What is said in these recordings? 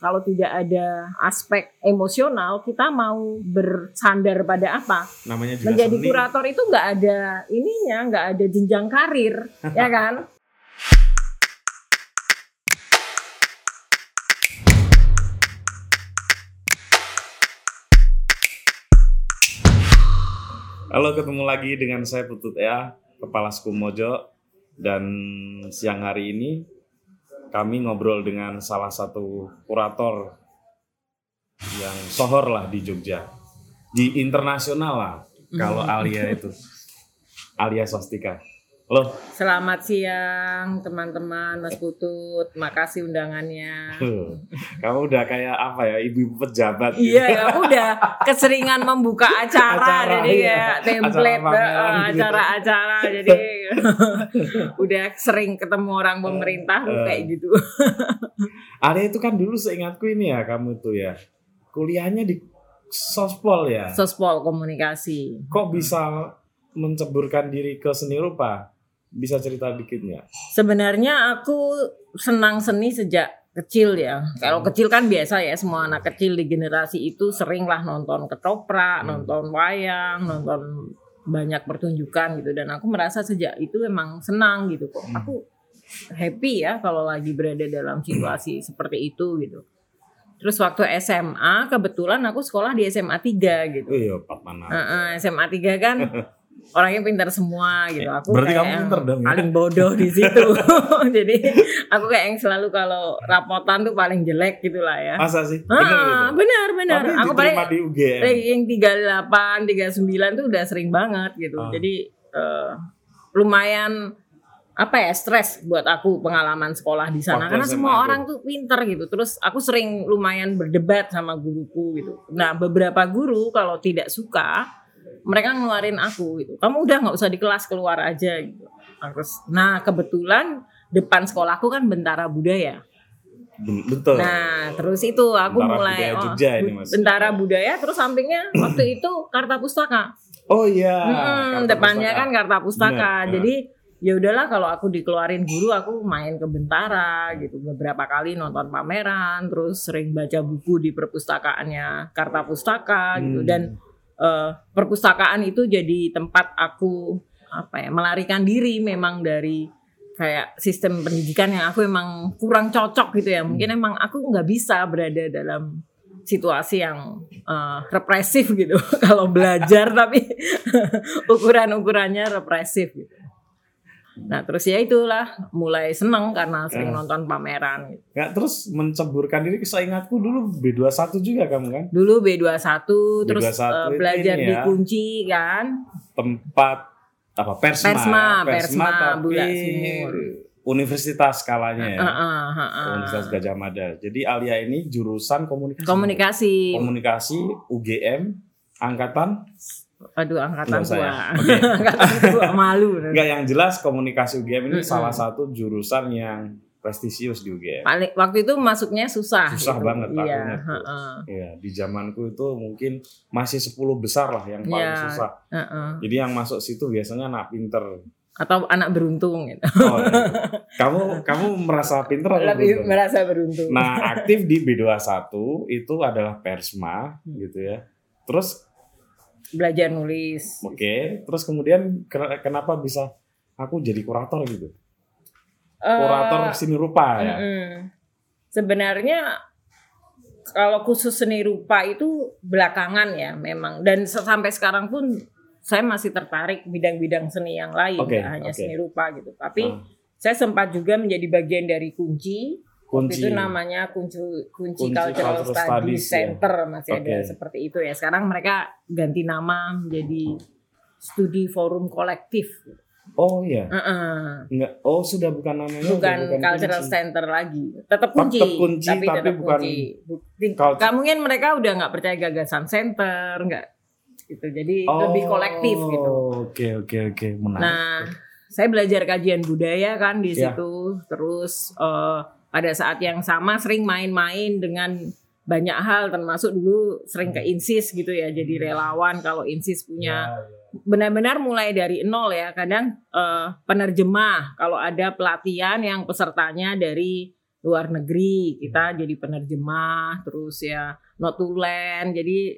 Kalau tidak ada aspek emosional, kita mau bersandar pada apa? Namanya juga Menjadi seni. kurator itu nggak ada ininya, nggak ada jenjang karir, ya kan? Halo, ketemu lagi dengan saya Putut ya, Kepala Suku Mojo. Dan siang hari ini kami ngobrol dengan salah satu kurator yang sohor lah di Jogja. Di internasional lah, kalau Alia itu. Alia Swastika. Halo, Selamat siang teman-teman, Mas Putut. Makasih undangannya. kamu udah kayak apa ya, ibu pejabat. gitu. Iya, aku udah keseringan membuka acara, Acara, jadi iya. kayak template Acara eh, gitu. acara-acara, udah sering ketemu orang pemerintah tuh Eh. kayak gitu. Alia itu kan dulu seingatku ini ya, kamu tuh ya. Kuliahnya di sospol ya. Sospol komunikasi. kok bisa menceburkan diri ke seni rupa? Bisa cerita dikit nggak? Sebenarnya aku senang seni sejak kecil ya. Kalau kecil kan biasa ya semua anak kecil di generasi itu sering lah nonton ketoprak, Hmm. nonton wayang, nonton banyak pertunjukan gitu dan aku merasa sejak itu emang senang gitu kok. Hmm. Aku happy ya kalau lagi berada dalam situasi seperti itu gitu. Terus waktu SMA kebetulan aku sekolah di SMA 3 gitu. Oh iya, Pak Mana. Heeh, SMA 3 kan orangnya pintar semua gitu. Aku Berarti kayak kamu yang pintar dong ya? Paling bodoh di situ. Jadi aku kayak yang selalu kalau rapotan tuh paling jelek gitu lah ya. Masa sih? Ah, gitu? benar benar. Tapi Aku paling di UGM. ranking 38, 39 tuh udah sering banget gitu. Ah. Jadi eh, lumayan apa ya stres buat aku pengalaman sekolah di sana Waktu karena semua orang tuh pinter gitu. Terus aku sering lumayan berdebat sama guruku gitu. Nah beberapa guru kalau tidak suka mereka ngeluarin aku gitu. Kamu udah nggak usah di kelas keluar aja gitu. Terus, nah kebetulan depan sekolahku kan Bentara Budaya. Betul. Nah, terus itu aku Bentara mulai Budaya oh, Jogja ini, bu- Mas. Bentara budaya terus sampingnya waktu itu Karta Pustaka. oh iya. Hmm, depannya Pustaka. kan Karta Pustaka. Bener. Jadi ya udahlah kalau aku dikeluarin guru aku main ke Bentara gitu beberapa kali nonton pameran terus sering baca buku di perpustakaannya Karta Pustaka gitu Hmm. dan eh, perpustakaan itu jadi tempat aku apa ya melarikan diri memang dari kayak sistem pendidikan yang aku emang kurang cocok gitu ya. Mungkin emang aku nggak bisa berada dalam situasi yang eh, represif gitu. Kalau belajar tapi ukuran-ukurannya represif gitu. Nah terus ya itulah mulai seneng karena sering Eh. nonton pameran. Gitu. Nggak, terus menceburkan diri. Seingatku dulu B21 juga kamu kan? Dulu B21 terus B21 eh, itu belajar ya. kunci kan. Tempat apa Persma. Persma, ya? Persma, tapi Sumur. Universitas skalanya ya. Heeh, heeh. Universitas Gajah Mada. Jadi Alia ini jurusan komunikasi. Komunikasi. Komunikasi UGM angkatan Aduh angkatan Nggak ya? Oke. angkatan tua malu. enggak yang jelas komunikasi UGM ini salah satu jurusan yang prestisius di UGM. Paling waktu itu masuknya susah. Susah gitu. banget, Iya. heeh, Iya, di zamanku itu mungkin masih 10 besar lah yang paling Iya. susah. heeh. Jadi yang masuk situ biasanya anak pinter. Atau anak beruntung gitu. Oh, iya. kamu kamu merasa pinter atau Lebih beruntung? merasa beruntung. Nah, aktif di B21 itu adalah Persma Hmm. gitu ya. Terus belajar nulis. oke, terus kemudian ken- kenapa bisa aku jadi kurator gitu? Kurator seni rupa ya. mm-mm. Sebenarnya kalau khusus seni rupa itu belakangan ya memang dan sampai sekarang pun saya masih tertarik bidang-bidang seni yang lain nggak hanya oke. seni rupa gitu. Tapi Ah, saya sempat juga menjadi bagian dari kunci. Waktu kunci. itu namanya kunci kunci, Kunci Cultural, Cultural Studies, Studies, ya. Center masih ada Oke. seperti itu ya. Sekarang mereka ganti nama menjadi Studi Forum Kolektif. Oh iya. Heeh. Enggak. Oh, sudah bukan namanya udah bukan cultural kunci. center lagi tetap kunci, Tetap kunci, tapi, tapi tetap bukan kunci mungkin mereka udah nggak percaya gagasan center nggak gitu jadi lebih kolektif gitu Oh, Oke, oke, oke. Menarik. nah saya belajar kajian budaya kan di Ya. situ terus eh, pada saat yang sama sering main-main dengan banyak hal termasuk dulu sering ke insis gitu ya jadi relawan kalau insis punya. Ya, ya. benar-benar mulai dari nol ya. Kadang eh, penerjemah. Kalau ada pelatihan yang pesertanya dari luar negeri kita jadi penerjemah terus ya notulen jadi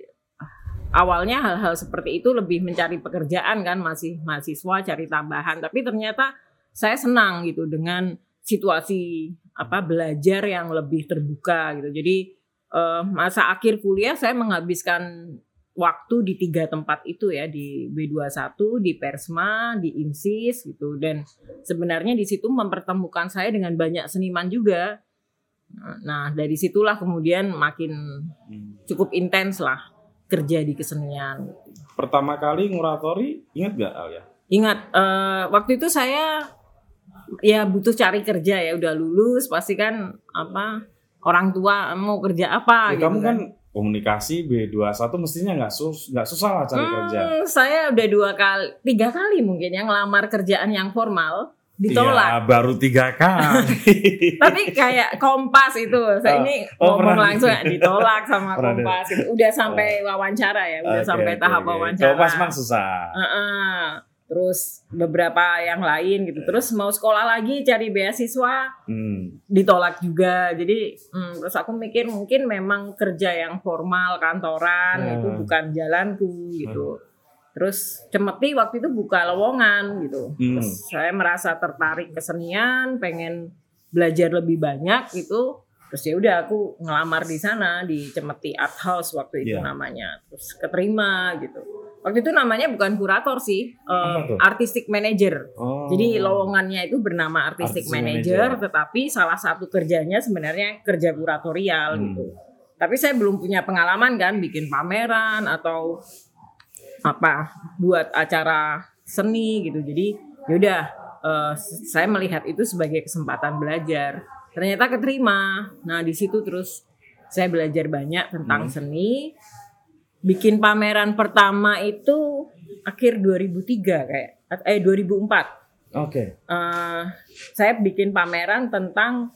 awalnya hal-hal seperti itu lebih mencari pekerjaan kan masih mahasiswa cari tambahan. Tapi ternyata saya senang gitu dengan situasi apa belajar yang lebih terbuka gitu. Jadi eh, masa akhir kuliah saya menghabiskan waktu di tiga tempat itu ya di B21 di Persma di Insis gitu. Dan sebenarnya di situ mempertemukan saya dengan banyak seniman juga. Nah dari situlah kemudian makin cukup intens lah kerja di kesenian. Pertama kali nguratori, ingat gak Alia? ingat eh, waktu itu saya ya butuh cari kerja ya udah lulus pasti kan apa orang tua mau kerja apa Ya, gitu kamu kan komunikasi B21 mestinya nggak sus nggak susah lah cari kerja. Hmm, saya udah dua kali, tiga kali mungkin yang ngelamar kerjaan yang formal ditolak. Iya, baru tiga kali. Tapi kayak Kompas itu, saya Oh, ini oh, ngomong pernah. langsung ya, ditolak sama Pernah Kompas. Itu. Udah sampai wawancara ya, udah Oke, sampai oke, tahap oke. wawancara. Kalau pas mang susah. Heeh. Terus beberapa yang lain gitu. Terus mau sekolah lagi cari beasiswa Hmm. ditolak juga. Jadi hmm, terus aku mikir mungkin memang kerja yang formal kantoran Hmm. itu bukan jalanku gitu. Terus cemeti waktu itu buka lowongan gitu. Hmm. Terus saya merasa tertarik kesenian, pengen belajar lebih banyak gitu. Terus ya udah aku ngelamar di sana di Cemeti Art House waktu itu Iya. namanya. Terus keterima gitu. Waktu itu namanya bukan kurator sih, tuh? artistic manager. Oh. Jadi lowongannya itu bernama artistic Artistic manager, manager. tetapi salah satu kerjanya sebenarnya kerja kuratorial Hmm. gitu. Tapi saya belum punya pengalaman kan bikin pameran atau apa buat acara seni gitu. Jadi yaudah eh, saya melihat itu sebagai kesempatan belajar. Ternyata keterima. Nah di situ terus saya belajar banyak tentang Hmm. seni. Bikin pameran pertama itu akhir 2003 kayak eh 2004 Oke. eh, saya bikin pameran tentang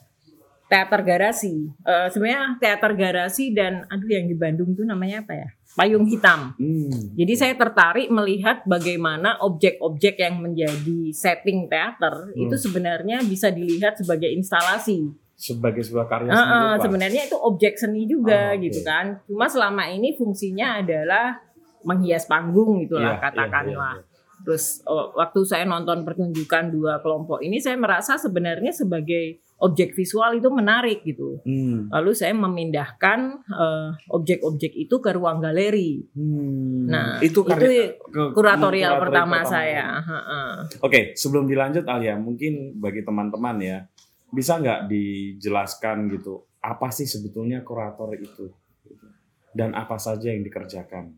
teater garasi. Eh, sebenarnya teater garasi dan aduh yang di Bandung tuh namanya apa ya? Payung hitam. Hmm. Jadi saya tertarik melihat bagaimana objek-objek yang menjadi setting teater Hmm. itu sebenarnya bisa dilihat sebagai instalasi. Sebagai sebuah karya seni eh, rupa. sebenarnya itu objek seni juga Oh, oke. gitu kan. Cuma selama ini fungsinya adalah menghias panggung gitulah iya, katakanlah. iya, iya. Terus oh, waktu saya nonton pertunjukan dua kelompok ini saya merasa sebenarnya sebagai objek visual itu menarik gitu. Hmm. Lalu saya memindahkan eh, objek-objek itu ke ruang galeri. Hmm. Nah, itu, karya, itu ke- Kuratorial pertama, pertama. saya. Heeh. Oke, sebelum dilanjut Alia, mungkin bagi teman-teman ya, bisa nggak dijelaskan gitu, apa sih sebetulnya kurator itu? Dan apa saja yang dikerjakan?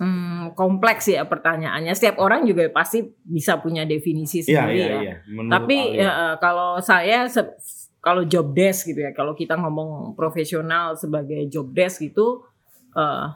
Hmm, kompleks ya pertanyaannya. Setiap orang juga pasti bisa punya definisi Iya, sendiri iya, ya. iya. Tapi Alia. ya, eh, kalau saya kalau job desk gitu ya, kalau kita ngomong profesional sebagai job desk gitu, eh,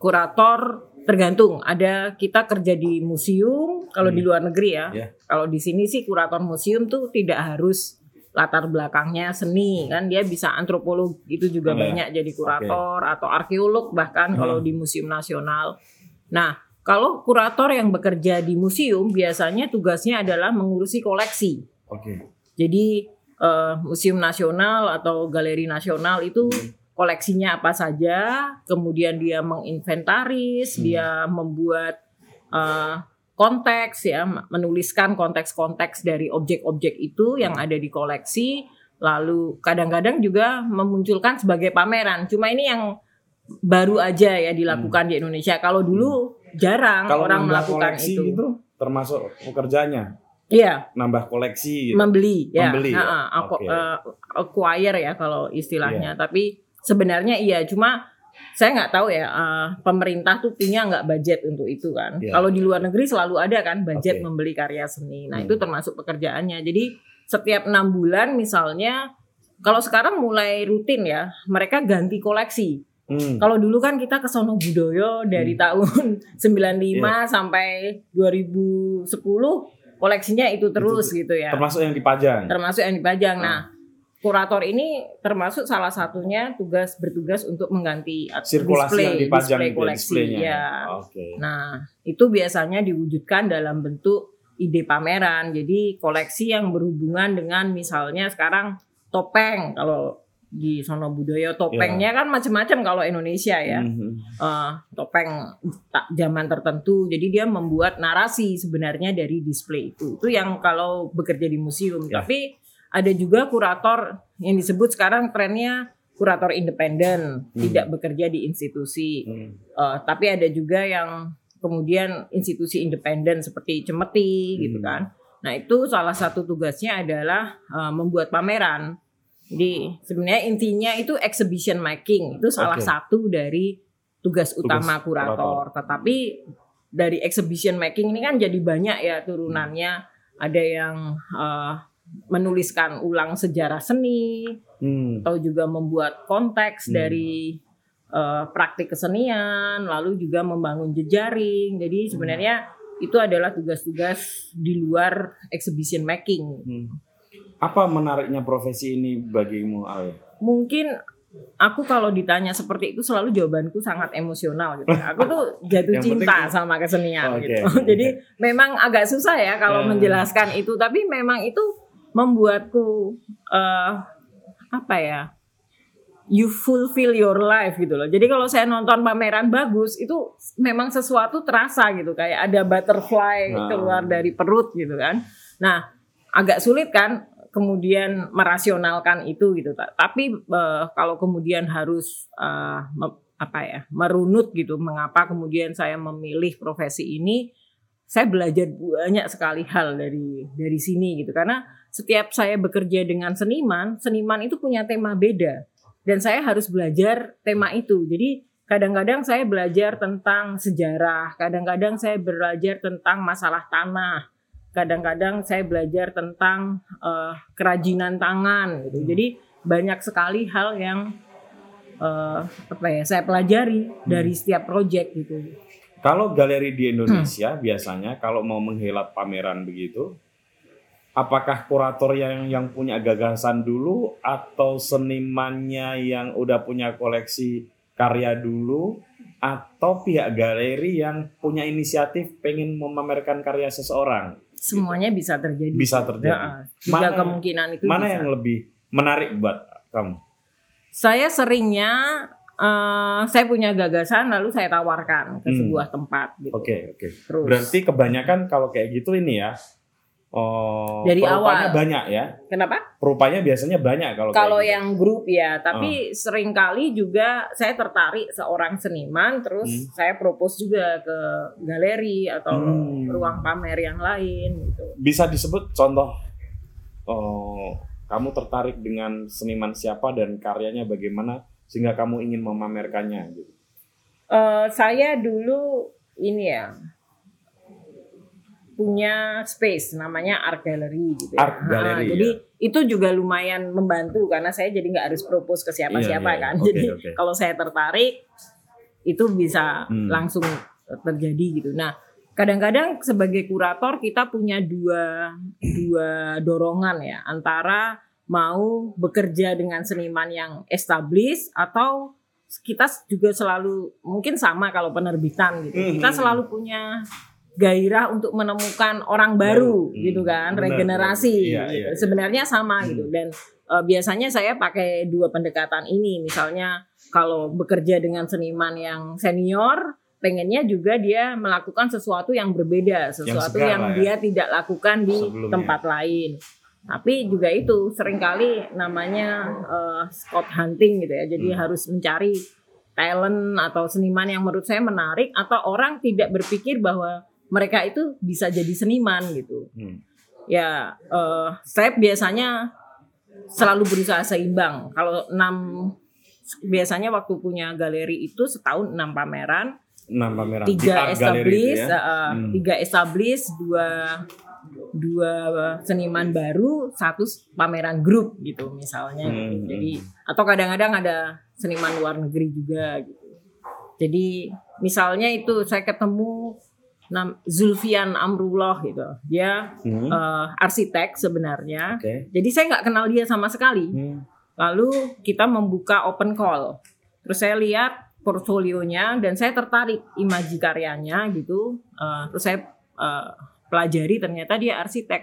kurator tergantung. Ada kita kerja di museum kalau di Hmm. luar negeri ya. Ya. Kalau di sini sih kurator museum tuh tidak harus latar belakangnya seni kan dia bisa antropolog itu juga ya. banyak jadi kurator atau arkeolog bahkan kalau Hmm. di museum nasional. Nah, kalau kurator yang bekerja di museum biasanya tugasnya adalah mengurusi koleksi. Oke. Jadi eh, museum nasional atau galeri nasional itu koleksinya apa saja, kemudian dia menginventaris, Hmm. dia membuat eh, konteks ya, menuliskan konteks-konteks dari objek-objek itu yang ada di koleksi, lalu kadang-kadang juga memunculkan sebagai pameran. Cuma ini yang baru aja ya dilakukan di Indonesia. Kalau dulu jarang Kalau orang melakukan itu. itu termasuk pekerjaannya, Iya, nambah koleksi gitu. membeli ya, Membeli ya? Ha-ha, aku- Oke. Iya. eh, acquire ya kalau istilahnya. Tapi sebenarnya iya, cuma saya nggak tahu ya eh, pemerintah tuh punya nggak budget untuk itu kan. Iya. Kalau di luar negeri selalu ada kan budget Oke. membeli karya seni. Nah Hmm. itu termasuk pekerjaannya. Jadi setiap enam bulan misalnya, kalau sekarang mulai rutin ya, mereka ganti koleksi. Hmm. Kalau dulu kan kita ke sono Budoyo dari tahun 95 Iya. sampai 2010 koleksinya itu terus gitu ya Termasuk yang dipajang. termasuk yang dipajang. Ah. Nah, kurator ini termasuk salah satunya tugas bertugas untuk mengganti at- Sirkulasi display, yang dipajang display koleksi. displaynya. ya. Oke. Nah, itu biasanya diwujudkan dalam bentuk ide pameran. Jadi koleksi yang berhubungan dengan misalnya sekarang topeng kalau di sono budaya topengnya kan macam-macam kalau Indonesia ya Mhm. Eh, topeng tak zaman tertentu jadi dia membuat narasi sebenarnya dari display itu itu yang kalau bekerja di museum Ya. tapi ada juga kurator yang disebut sekarang trennya kurator independen Hmm. tidak bekerja di institusi Hmm. Eh, tapi ada juga yang kemudian institusi independen seperti Cemeti gitu Hmm. kan. Nah itu salah satu tugasnya adalah eh, membuat pameran. Jadi sebenarnya intinya itu exhibition making itu salah Oke. satu dari tugas Tugas utama kurator. Tetapi dari exhibition making ini kan jadi banyak ya turunannya. Ada yang eh, menuliskan ulang sejarah seni, Hmm. atau juga membuat konteks Hmm. dari eh, praktik kesenian, lalu juga membangun jejaring. Jadi sebenarnya itu adalah tugas-tugas di luar exhibition making. Hmm. Apa menariknya profesi ini bagimu, Al? Mungkin aku kalau ditanya seperti itu selalu jawabanku sangat emosional gitu. Aku tuh jatuh cinta penting- sama kesenian Oke. gitu. Jadi memang agak susah ya kalau Ya. menjelaskan itu, tapi memang itu membuatku eh apa ya? You fulfill your life gitu loh. Jadi kalau saya nonton pameran bagus itu memang sesuatu terasa gitu kayak ada butterfly Nah. keluar dari perut gitu kan. Nah, agak sulit kan kemudian merasionalkan itu gitu. Ta- Tapi eh, kalau kemudian harus me- apa ya merunut gitu, mengapa kemudian saya memilih profesi ini? Saya belajar banyak sekali hal dari dari sini gitu. Karena setiap saya bekerja dengan seniman, seniman itu punya tema beda dan saya harus belajar tema itu. Jadi kadang-kadang saya belajar tentang sejarah, kadang-kadang saya belajar tentang masalah tanah, kadang-kadang saya belajar tentang eh, kerajinan tangan gitu. Jadi banyak sekali hal yang eh, apa ya saya pelajari dari setiap proyek gitu. Kalau galeri di Indonesia biasanya kalau mau menghelat pameran begitu, apakah kurator yang yang punya gagasan dulu atau senimannya yang udah punya koleksi karya dulu atau pihak galeri yang punya inisiatif pengen memamerkan karya seseorang? Semuanya bisa terjadi. Bisa terjadi. Ya, Mana- kemungkinan itu Mana bisa. yang lebih menarik buat kamu? Saya seringnya eh, saya punya gagasan lalu saya tawarkan ke Hmm. sebuah tempat gitu. Oke, oke. Terus Berarti kebanyakan kalau kayak gitu ini ya. Oh, Dari awal. banyak ya. kenapa? Perupanya biasanya banyak kalau Kalau gitu. yang grup ya, Oh. tapi sering kali juga saya tertarik seorang seniman terus Hmm. saya propose juga ke galeri atau Hmm. ruang pamer yang lain gitu. bisa disebut contoh oh, kamu tertarik dengan seniman siapa dan karyanya bagaimana sehingga kamu ingin memamerkannya gitu. Eh, saya dulu ini ya punya space namanya art gallery gitu ya. Art gallery, Ah, jadi itu juga lumayan membantu karena saya jadi nggak harus propose ke siapa-siapa Iya, iya, kan. oke, jadi oke. kalau saya tertarik itu bisa Hmm. langsung terjadi gitu. Nah, kadang-kadang sebagai kurator kita punya dua dua dorongan ya antara mau bekerja dengan seniman yang established atau kita juga selalu mungkin sama kalau penerbitan gitu. Hmm. Kita selalu punya gairah untuk menemukan orang baru Hmm, gitu kan, benar, regenerasi. Iya, gitu. iya, iya. Sebenarnya sama Hmm. gitu dan eh, biasanya saya pakai dua pendekatan ini. Misalnya kalau bekerja dengan seniman yang senior, pengennya juga dia melakukan sesuatu yang berbeda, sesuatu yang, lah ya. dia tidak lakukan di Sebelumnya. tempat lain. Tapi juga itu sering kali namanya eh, spot hunting gitu ya. Jadi Hmm. harus mencari talent atau seniman yang menurut saya menarik atau orang tidak berpikir bahwa mereka itu bisa jadi seniman gitu. Hmm. Ya, eh, saya biasanya selalu berusaha seimbang. Kalau enam biasanya waktu punya galeri itu setahun enam pameran, Nah, pameran tiga established, ya. eh, Hmm. tiga established, dua dua seniman baru, satu pameran grup gitu misalnya. Hmm, gitu. hmm. Jadi atau kadang-kadang ada seniman luar negeri juga gitu. Jadi misalnya itu saya ketemu Zulfian Amrullah gitu. Dia Hmm. eh, arsitek sebenarnya. Oke. Jadi saya nggak kenal dia sama sekali. Hmm. Lalu kita membuka open call. Terus saya lihat portfolionya dan saya tertarik imaji karyanya gitu. Eh, terus saya eh, pelajari ternyata dia arsitek.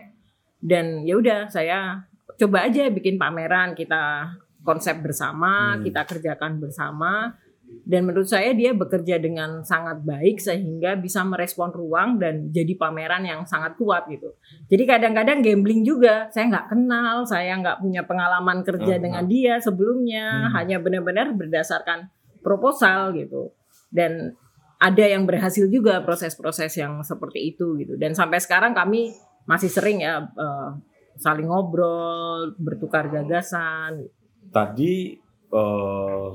Dan ya udah saya coba aja bikin pameran kita konsep bersama, Hmm. kita kerjakan bersama. Dan menurut saya dia bekerja dengan sangat baik sehingga bisa merespon ruang dan jadi pameran yang sangat kuat gitu. Jadi kadang-kadang gambling juga. Saya nggak kenal, saya nggak punya pengalaman kerja Ah, dengan dia sebelumnya. Hmm. Hanya benar-benar berdasarkan proposal gitu. Dan ada yang berhasil juga proses-proses yang seperti itu gitu. Dan sampai sekarang kami masih sering ya eh, saling ngobrol, bertukar gagasan. Tadi eh,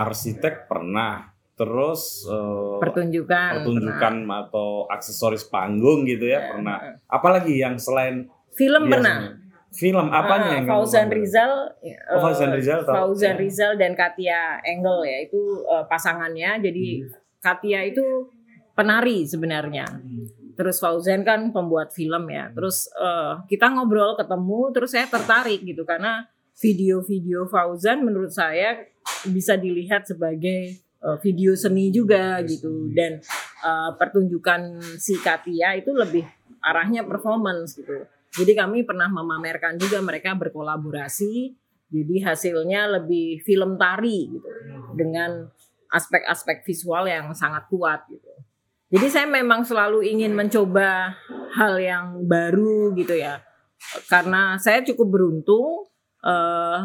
arsitek pernah, terus eh, Pertunjukan. pertunjukan atau aksesoris panggung gitu ya Ya, pernah. eh. Apalagi yang selain Film biasanya? pernah. Film apanya Ah, yang Fauzan? Rizal, Oh, Fauzan Rizal tahu. Fauzan Ya. Rizal dan Katia Engel ya itu eh, pasangannya. Jadi Hmm. Katia itu penari sebenarnya. Terus Fauzan kan pembuat film ya. Terus eh, kita ngobrol ketemu, terus saya tertarik gitu karena video-video Fauzan menurut saya bisa dilihat sebagai eh, video seni juga gitu dan eh, pertunjukan si Katia itu lebih arahnya performance gitu. Jadi kami pernah memamerkan juga mereka berkolaborasi. Jadi hasilnya lebih film tari gitu dengan aspek-aspek visual yang sangat kuat gitu. Jadi saya memang selalu ingin mencoba hal yang baru gitu ya. Karena saya cukup beruntung eh,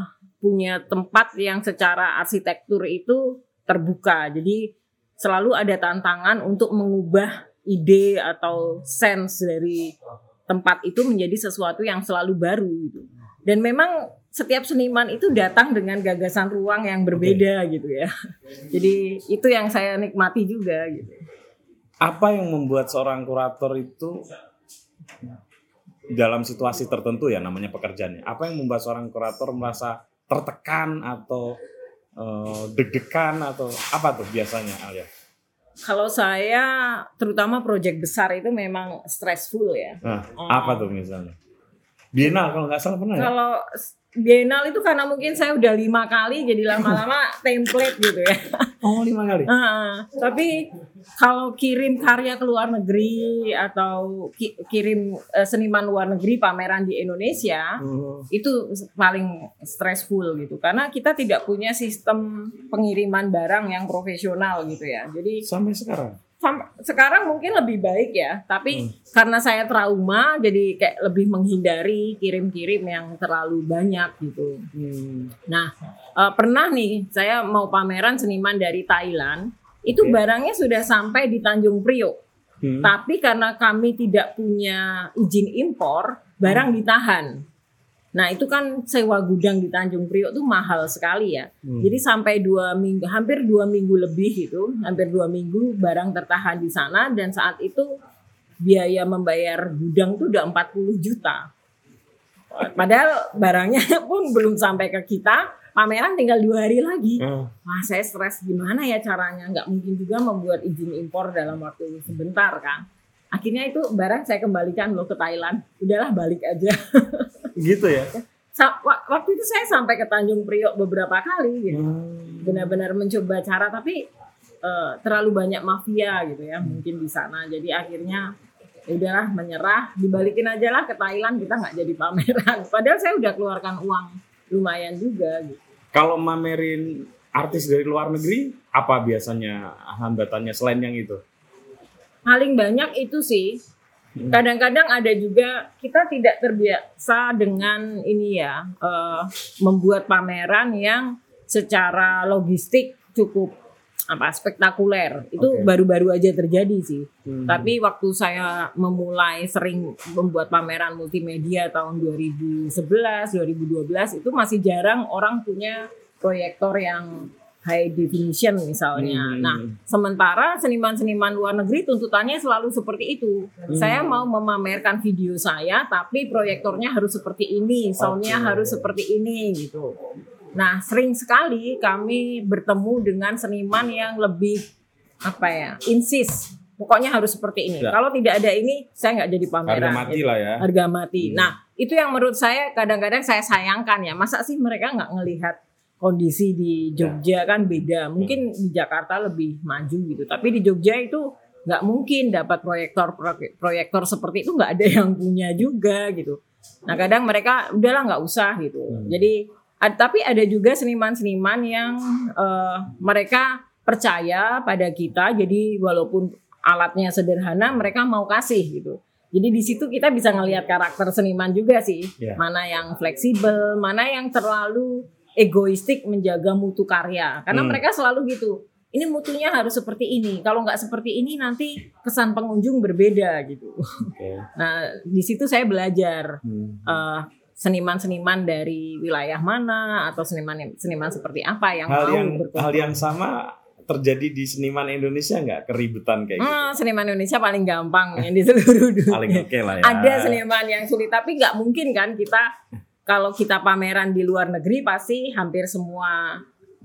punya tempat yang secara arsitektur itu terbuka. Jadi selalu ada tantangan untuk mengubah ide atau sense dari tempat itu menjadi sesuatu yang selalu baru gitu. Dan memang setiap seniman itu datang dengan gagasan ruang yang berbeda gitu ya. Jadi itu yang saya nikmati juga gitu. Apa yang membuat seorang kurator itu dalam situasi tertentu ya namanya pekerjaannya. Apa yang membuat seorang kurator merasa tertekan atau eh, deg-degan atau apa tuh biasanya Alia? Kalau saya terutama proyek besar itu memang stressful ya. Nah, Oh. apa tuh misalnya? Bienal kalau nggak salah pernah ya? Kalau Bienal itu karena mungkin saya udah lima kali jadi lama-lama template gitu ya. Oh lima kali. Ah, tapi kalau kirim karya ke luar negeri atau ki- kirim eh, seniman luar negeri pameran di Indonesia Oh. itu paling stressful gitu karena kita tidak punya sistem pengiriman barang yang profesional gitu ya. Jadi Sampai sekarang. Sekarang mungkin lebih baik ya, tapi Hmm. karena saya trauma jadi kayak lebih menghindari kirim-kirim yang terlalu banyak gitu. Hmm. Nah, eh, pernah nih saya mau pameran seniman dari Thailand, itu Oke. barangnya sudah sampai di Tanjung Priok. Hmm. Tapi karena kami tidak punya izin impor, barang ditahan. Nah, itu kan sewa gudang di Tanjung Priok tuh mahal sekali ya. Hmm. Jadi sampai dua minggu, hampir dua minggu lebih gitu, hampir dua minggu barang tertahan di sana dan saat itu biaya membayar gudang tuh udah 40 juta. Padahal barangnya pun belum sampai ke kita, pameran tinggal dua hari lagi. Ah. Wah saya stres gimana ya caranya, nggak mungkin juga membuat izin impor dalam waktu sebentar kan. Akhirnya itu barang saya kembalikan loh ke Thailand, udahlah balik aja. Gitu ya. Waktu itu saya sampai ke Tanjung Priok beberapa kali gitu Hmm. benar-benar mencoba cara tapi eh, terlalu banyak mafia gitu ya mungkin di sana jadi akhirnya ya udahlah menyerah dibalikin aja lah ke Thailand kita nggak jadi pameran padahal saya udah keluarkan uang lumayan juga gitu Kalau mamerin artis dari luar negeri, apa biasanya hambatannya selain yang itu? paling banyak itu sih. Kadang-kadang ada juga kita tidak terbiasa dengan ini ya eh, membuat pameran yang secara logistik cukup apa spektakuler. Itu baru-baru aja terjadi sih. Hmm. Tapi waktu saya memulai sering membuat pameran multimedia tahun 2011, 2012 itu masih jarang orang punya proyektor yang high definition misalnya. Hmm. Nah, sementara seniman-seniman luar negeri tuntutannya selalu seperti itu. Hmm. Saya mau memamerkan video saya tapi proyektornya harus seperti ini, soundnya Oke. harus seperti ini gitu. Nah, sering sekali kami bertemu dengan seniman yang lebih apa ya, insist. Pokoknya harus seperti ini. Ya. Kalau tidak ada ini, saya nggak jadi pameran. Harga mati gitu. lah ya. Harga mati. Hmm. Nah, itu yang menurut saya kadang-kadang saya sayangkan ya. Masa sih mereka nggak ngelihat kondisi di Jogja kan beda. Mungkin di Jakarta lebih maju gitu. Tapi di Jogja itu nggak mungkin dapat proyektor proyektor seperti itu nggak ada yang punya juga gitu. Nah kadang mereka udahlah nggak usah gitu. Hmm. Jadi ad- tapi ada juga seniman-seniman yang eh, mereka percaya pada kita. Jadi walaupun alatnya sederhana, mereka mau kasih gitu. Jadi di situ kita bisa ngelihat karakter seniman juga sih. Iya. Mana yang fleksibel, mana yang terlalu egoistik menjaga mutu karya. Karena Hmm. mereka selalu gitu. Ini mutunya harus seperti ini. Kalau nggak seperti ini nanti kesan pengunjung berbeda gitu. Oke. Nah di situ saya belajar Hmm. eh, seniman-seniman dari wilayah mana atau seniman seniman seperti apa yang hal mau yang berkumpul. hal yang sama terjadi di seniman Indonesia nggak keributan kayak gitu Hmm, seniman Indonesia paling gampang ya di seluruh dunia. paling oke lah ya Ada seniman yang sulit tapi nggak mungkin kan kita kalau kita pameran di luar negeri pasti hampir semua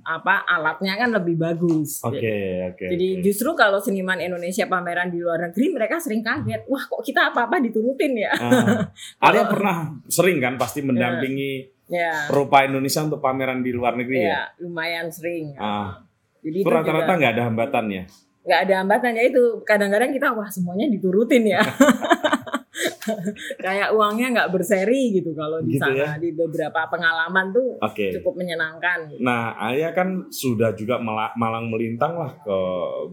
apa alatnya kan lebih bagus. oke oke Jadi oke. justru kalau seniman Indonesia pameran di luar negeri mereka sering kaget. Wah kok kita apa-apa diturutin ya? Ah. Arya pernah sering kan pasti mendampingi Ya, rupa Indonesia untuk pameran di luar negeri ya, ya lumayan sering. Ah. Jadi itu rata-rata nggak ada hambatan ya nggak ada hambatan ya itu kadang-kadang kita wah semuanya diturutin ya. Kayak uangnya nggak berseri gitu kalau di Gitu sana di beberapa pengalaman tuh oke cukup menyenangkan. gitu. Nah, Arya kan sudah juga malang melintang lah ke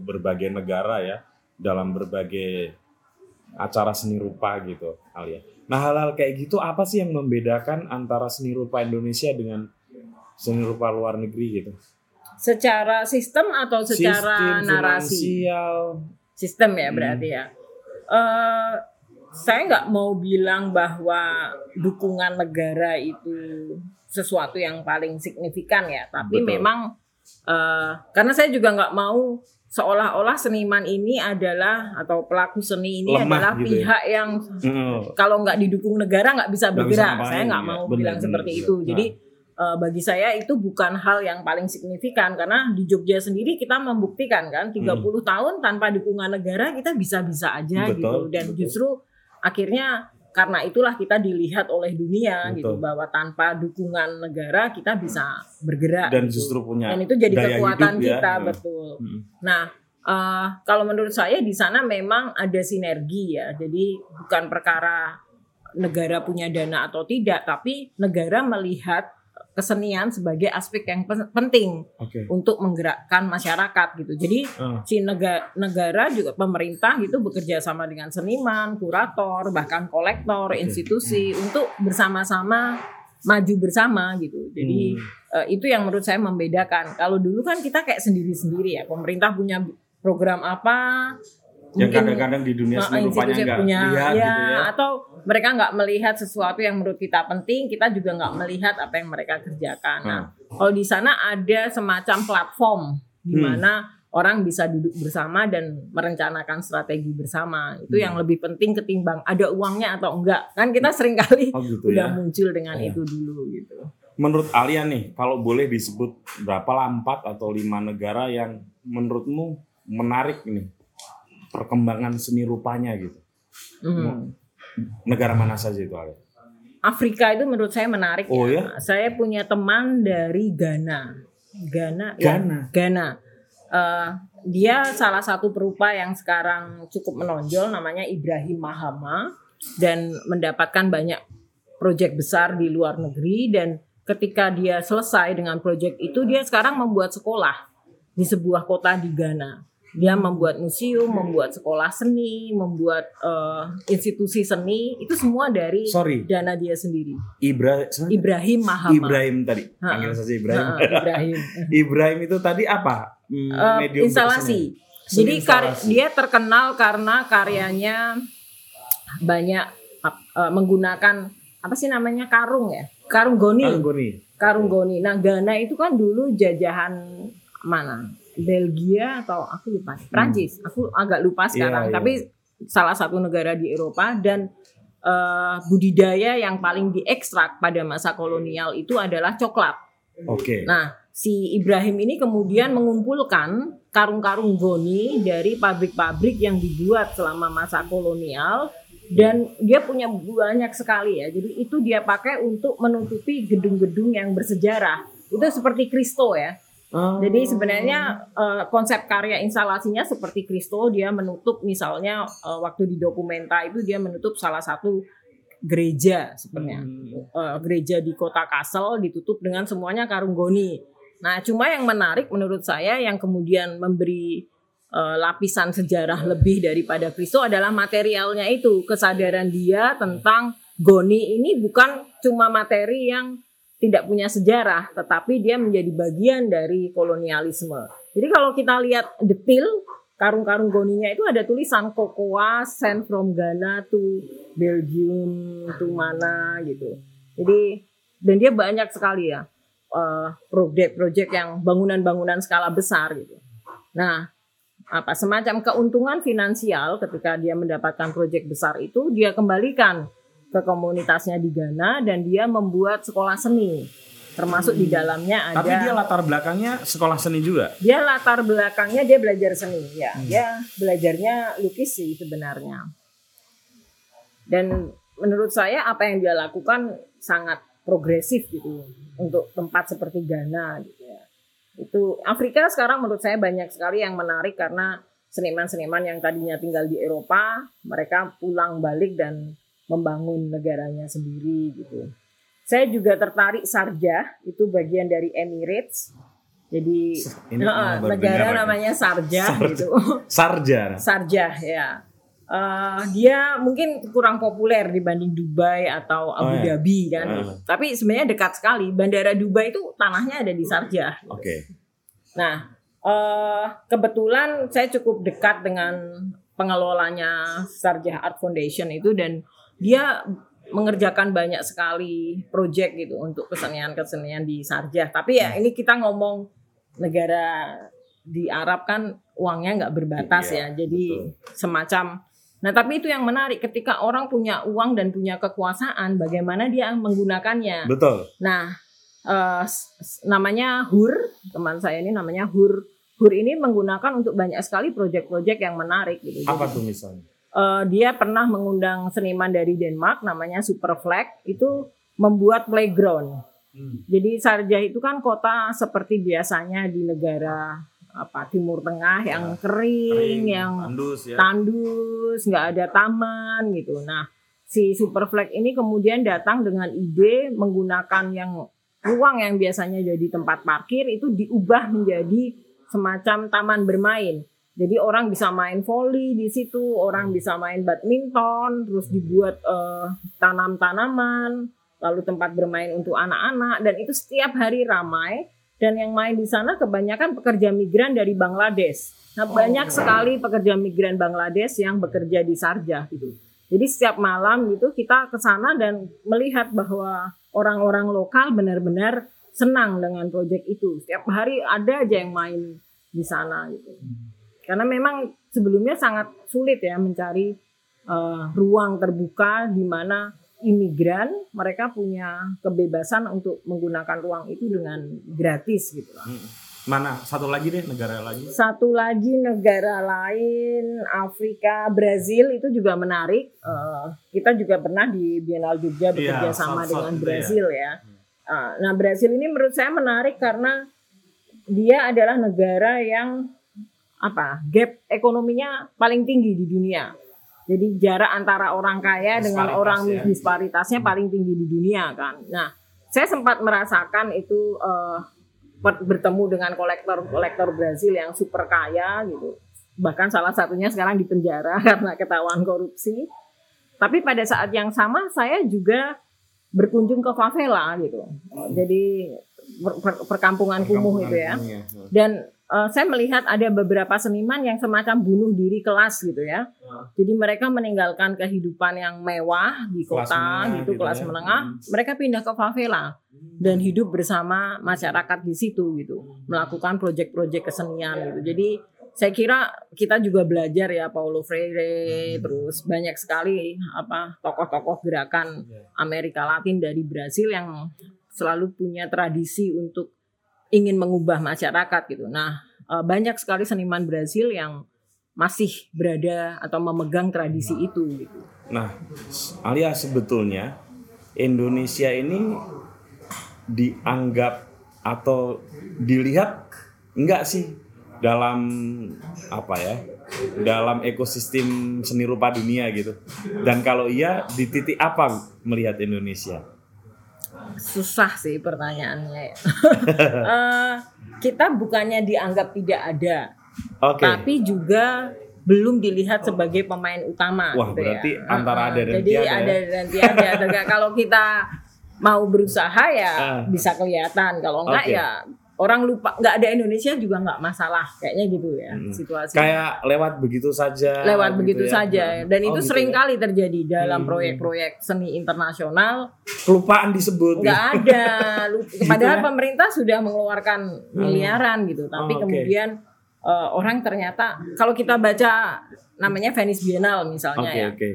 berbagai negara ya dalam berbagai acara seni rupa gitu, Alia. Nah, hal-hal kayak gitu apa sih yang membedakan antara seni rupa Indonesia dengan seni rupa luar negeri gitu? Secara sistem atau secara Sistem narasi? finansial. Sistem ya Hmm. berarti ya. Eh saya nggak mau bilang bahwa dukungan negara itu sesuatu yang paling signifikan ya, tapi Betul. memang eh karena saya juga nggak mau seolah-olah seniman ini adalah atau pelaku seni ini Lemah adalah gitu ya. pihak yang Mm. kalau nggak didukung negara nggak bisa bisa bergerak. ngapain, saya nggak ya. mau Benar, bilang benar seperti juga. itu. Nah. Jadi eh, bagi saya itu bukan hal yang paling signifikan karena di Jogja sendiri kita membuktikan kan 30 tahun tanpa dukungan negara kita bisa-bisa aja. Betul, gitu dan betul. justru akhirnya karena itulah kita dilihat oleh dunia Betul. gitu bahwa tanpa dukungan negara kita bisa bergerak Dan gitu. justru punya dan itu jadi daya kekuatan hidup ya. kita Nah. betul. Mm. Nah, eh, kalau menurut saya di sana memang ada sinergi ya. Jadi bukan perkara negara punya dana atau tidak, tapi negara melihat kesenian sebagai aspek yang pen- penting Oke. untuk menggerakkan masyarakat gitu. Jadi Ah. si negara, negara juga pemerintah gitu bekerja sama dengan seniman, kurator, bahkan kolektor, Oke. institusi untuk bersama-sama maju bersama gitu. Jadi Hmm. Eh, itu yang menurut saya membedakan. Kalau dulu kan kita kayak sendiri-sendiri ya. Pemerintah punya program apa, yang kadang-kadang di dunia seni rupanya nggak punya, lihat ya, gitu ya. atau mereka nggak melihat sesuatu yang menurut kita penting, kita juga nggak melihat apa yang mereka kerjakan. Nah, kalau di sana ada semacam platform di Hmm. mana orang bisa duduk bersama dan merencanakan strategi bersama. Itu Hmm. yang lebih penting ketimbang ada uangnya atau enggak. Kan kita sering kali Oh gitu udah ya. muncul dengan Iya. itu dulu gitu. Menurut Alia nih, kalau boleh disebut berapa lah empat atau lima negara yang menurutmu menarik nih perkembangan seni rupanya gitu? Hmm. Negara mana saja itu Alia? Afrika itu menurut saya menarik Oh ya. Saya punya teman dari Ghana. Ghana. ya, Ghana. Ghana. Eh, dia salah satu perupa yang sekarang cukup menonjol namanya Ibrahim Mahama dan mendapatkan banyak proyek besar di luar negeri dan ketika dia selesai dengan proyek itu dia sekarang membuat sekolah di sebuah kota di Ghana. Dia membuat museum, membuat sekolah seni, membuat eh, institusi seni, itu semua dari Sorry, dana dia sendiri. Ibra Ibrahim Mahama. Ibrahim tadi. Panggil saja Ibrahim. Nah, Ibrahim. Ibrahim itu tadi apa? Hmm, Eh, medium instalasi. Jadi instalasi. dia terkenal karena karyanya banyak eh, menggunakan apa sih namanya karung ya? Karung goni. Anggoni. Karung goni. Nah, Ghana itu kan dulu jajahan mana? Belgia atau aku lupa. Prancis. Aku agak lupa sekarang. Hmm. Iya, iya. Tapi salah satu negara di Eropa dan eh, budidaya yang paling diekstrak pada masa kolonial itu adalah coklat. Oke. Nah, si Ibrahim ini kemudian mengumpulkan karung-karung goni dari pabrik-pabrik yang dibuat selama masa kolonial dan dia punya banyak sekali ya. Jadi itu dia pakai untuk menutupi gedung-gedung yang bersejarah. Itu seperti Kristo ya. Oh. Jadi sebenarnya eh, konsep karya instalasinya seperti Kristo dia menutup misalnya eh, waktu di dokumenta itu dia menutup salah satu gereja sebenarnya. Uh, gereja di kota Kassel ditutup dengan semuanya karung goni. Nah, cuma yang menarik menurut saya yang kemudian memberi uh, lapisan sejarah lebih daripada Kristo adalah materialnya itu, kesadaran dia tentang goni ini bukan cuma materi yang tidak punya sejarah, tetapi dia menjadi bagian dari kolonialisme. Jadi kalau kita lihat detil karung-karung goninya itu ada tulisan Cocoa sent from Ghana to Belgium to mana gitu. Jadi dan dia banyak sekali ya uh, proyek-proyek yang bangunan-bangunan skala besar gitu. Nah, apa semacam keuntungan finansial ketika dia mendapatkan proyek besar itu dia kembalikan ke komunitasnya di Ghana dan dia membuat sekolah seni. Termasuk hmm. di dalamnya ada tapi dia latar belakangnya sekolah seni juga? Dia latar belakangnya dia belajar seni ya. Hmm. dia belajarnya lukis sih sebenarnya. Dan menurut saya apa yang dia lakukan sangat progresif gitu untuk tempat seperti Ghana gitu ya. Itu Afrika sekarang menurut saya banyak sekali yang menarik karena seniman-seniman yang tadinya tinggal di Eropa mereka pulang balik dan membangun negaranya sendiri gitu saya juga tertarik Sarja, itu bagian dari Emirates. Jadi Ini uh, negara namanya Sarja, Sarja gitu. Sarja. Sarja ya. Uh, dia mungkin kurang populer dibanding Dubai atau Abu oh, iya. Dhabi kan. Uh. Tapi sebenarnya dekat sekali. Bandara Dubai itu tanahnya ada di Sarja. Oke. Okay. Nah, uh, kebetulan saya cukup dekat dengan pengelolanya Sarja Art Foundation itu dan dia mengerjakan banyak sekali proyek gitu untuk kesenian-kesenian di Sarjah. Tapi ya ini kita ngomong negara di Arab kan uangnya nggak berbatas iya, ya. Jadi betul. semacam Nah, tapi itu yang menarik ketika orang punya uang dan punya kekuasaan, bagaimana dia menggunakannya. Betul. Nah, uh, namanya Hur, teman saya ini namanya Hur. Hur ini menggunakan untuk banyak sekali proyek-proyek yang menarik gitu. Apa tuh misalnya? Uh, dia pernah mengundang seniman dari Denmark namanya Superflag itu membuat playground. Hmm. Jadi Sarjah itu kan kota seperti biasanya di negara apa Timur Tengah yang ya, kering, kering, yang tandus, ya. tandus, nggak ada taman gitu. Nah, si Superflag ini kemudian datang dengan ide menggunakan yang ruang yang biasanya jadi tempat parkir itu diubah menjadi semacam taman bermain. Jadi orang bisa main volley di situ, orang bisa main badminton, terus dibuat uh, tanam-tanaman, lalu tempat bermain untuk anak-anak dan itu setiap hari ramai dan yang main di sana kebanyakan pekerja migran dari Bangladesh. Nah, banyak sekali pekerja migran Bangladesh yang bekerja di Sarjah gitu. Jadi setiap malam gitu kita ke sana dan melihat bahwa orang-orang lokal benar-benar senang dengan proyek itu. Setiap hari ada aja yang main di sana gitu. Karena memang sebelumnya sangat sulit ya mencari uh, ruang terbuka di mana imigran mereka punya kebebasan untuk menggunakan ruang itu dengan gratis gitu lah. Hmm. Mana satu lagi deh negara lagi? Satu lagi negara lain Afrika, Brazil itu juga menarik. Uh, kita juga pernah di Biennale Jogja bekerja yeah, sama dengan ya. Brazil ya. ya. Uh, nah Brazil ini menurut saya menarik karena dia adalah negara yang apa gap ekonominya paling tinggi di dunia. Jadi jarak antara orang kaya dengan orang ya. disparitasnya paling tinggi di dunia kan. Nah, saya sempat merasakan itu uh, bertemu dengan kolektor-kolektor Brazil yang super kaya gitu. Bahkan salah satunya sekarang di penjara karena ketahuan korupsi. Tapi pada saat yang sama saya juga berkunjung ke favela gitu. Jadi per, perkampungan kumuh itu ya. Dan uh, saya melihat ada beberapa seniman yang semacam bunuh diri kelas gitu ya. Uh. Jadi mereka meninggalkan kehidupan yang mewah di kota kelas gitu, gitu kelas ya. menengah, hmm. mereka pindah ke favela dan hidup bersama masyarakat di situ gitu, melakukan proyek-proyek kesenian gitu. Jadi saya kira kita juga belajar ya Paulo Freire, hmm. terus banyak sekali apa tokoh-tokoh gerakan iya. Amerika Latin dari Brasil yang selalu punya tradisi untuk ingin mengubah masyarakat gitu. Nah, eh, banyak sekali seniman Brazil yang masih berada atau memegang tradisi itu gitu. Nah, Alia sebetulnya Indonesia ini dianggap atau dilihat enggak sih dalam apa ya dalam ekosistem seni rupa dunia gitu dan kalau iya di titik apa melihat Indonesia susah sih pertanyaannya ya. Eh, kita bukannya dianggap tidak ada oke tapi juga belum dilihat sebagai pemain utama Wah, gitu berarti ya. antara ada dan jadi tiada ada ya. dan tiada kalau kita mau berusaha ya Ah. bisa kelihatan kalau enggak Oke. ya orang lupa nggak ada Indonesia juga nggak masalah kayaknya gitu ya Hmm. situasi kayak lewat begitu saja lewat gitu begitu ya. saja dan Oh, itu gitu sering ya. kali terjadi dalam Hmm. proyek-proyek seni internasional kelupaan disebut nggak ada Lu- padahal ya? pemerintah sudah mengeluarkan miliaran gitu tapi Oh, oke. kemudian eh, orang ternyata kalau kita baca namanya Venice Biennale misalnya oke ya oke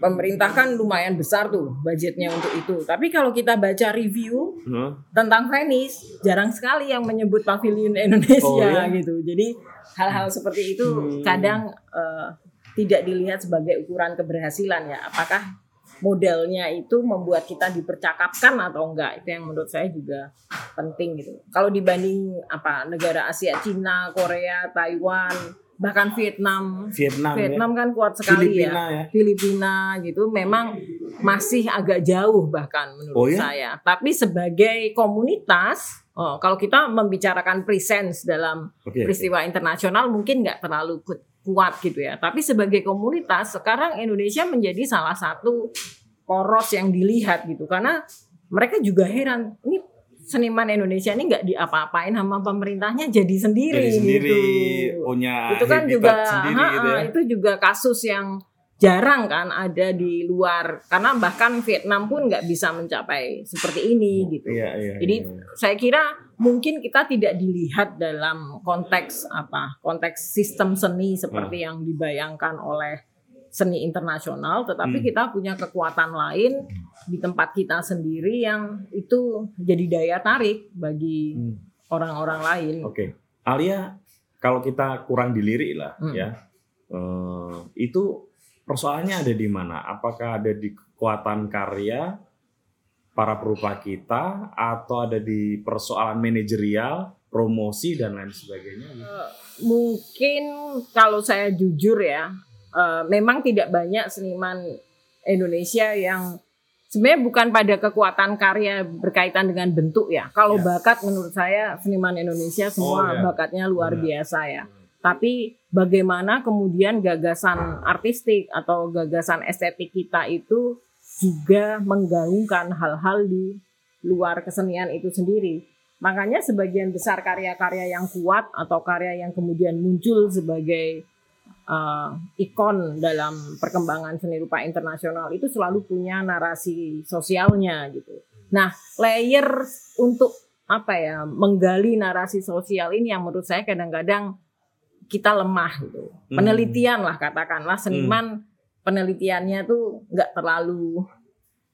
pemerintah kan lumayan besar tuh budgetnya untuk itu tapi kalau kita baca review Huh? tentang Venice jarang sekali yang menyebut pavilion Indonesia Oh, ya? gitu. Jadi hal-hal seperti itu Hmm. kadang eh, tidak dilihat sebagai ukuran keberhasilan ya. Apakah modelnya itu membuat kita dipercakapkan atau enggak? Itu yang menurut saya juga penting gitu. Kalau dibanding apa negara Asia, Cina, Korea, Taiwan, bahkan Vietnam. Vietnam, Vietnam ya. kan kuat sekali Filipina ya. ya. Filipina gitu memang masih agak jauh bahkan menurut Oh, ya? saya. Tapi sebagai komunitas, oh, kalau kita membicarakan presence dalam oke. peristiwa internasional mungkin nggak terlalu ku- kuat gitu ya. Tapi sebagai komunitas sekarang Indonesia menjadi salah satu poros yang dilihat gitu karena mereka juga heran ini seniman Indonesia ini nggak diapa-apain sama pemerintahnya jadi sendiri, jadi sendiri gitu punya itu kan juga sendiri ha-ha, gitu ya. itu juga kasus yang jarang kan ada di luar karena bahkan Vietnam pun nggak bisa mencapai seperti ini gitu. iya iya jadi iya. saya kira mungkin kita tidak dilihat dalam konteks apa konteks sistem seni seperti yang dibayangkan oleh seni internasional tetapi Hmm. kita punya kekuatan lain di tempat kita sendiri yang itu jadi daya tarik bagi Hmm. orang-orang lain Oke, Alia, kalau kita kurang dilirik lah Hmm. ya, eh, itu persoalannya ada di mana? Apakah ada di kekuatan karya para perupa kita, atau ada di persoalan manajerial, promosi dan lain sebagainya? Eh, mungkin kalau saya jujur ya, eh, memang tidak banyak seniman Indonesia yang sebenarnya bukan pada kekuatan karya berkaitan dengan bentuk ya. Kalau Ya. bakat menurut saya seniman Indonesia semua Oh, ya. bakatnya luar Benar. biasa ya. Tapi bagaimana kemudian gagasan artistik atau gagasan estetik kita itu juga menggaungkan hal-hal di luar kesenian itu sendiri. Makanya sebagian besar karya-karya yang kuat atau karya yang kemudian muncul sebagai uh, ikon dalam perkembangan seni rupa internasional itu selalu punya narasi sosialnya gitu. Nah, layer untuk apa ya menggali narasi sosial ini yang menurut saya kadang-kadang kita lemah gitu. Hmm. Penelitian lah katakanlah seniman penelitiannya tuh nggak terlalu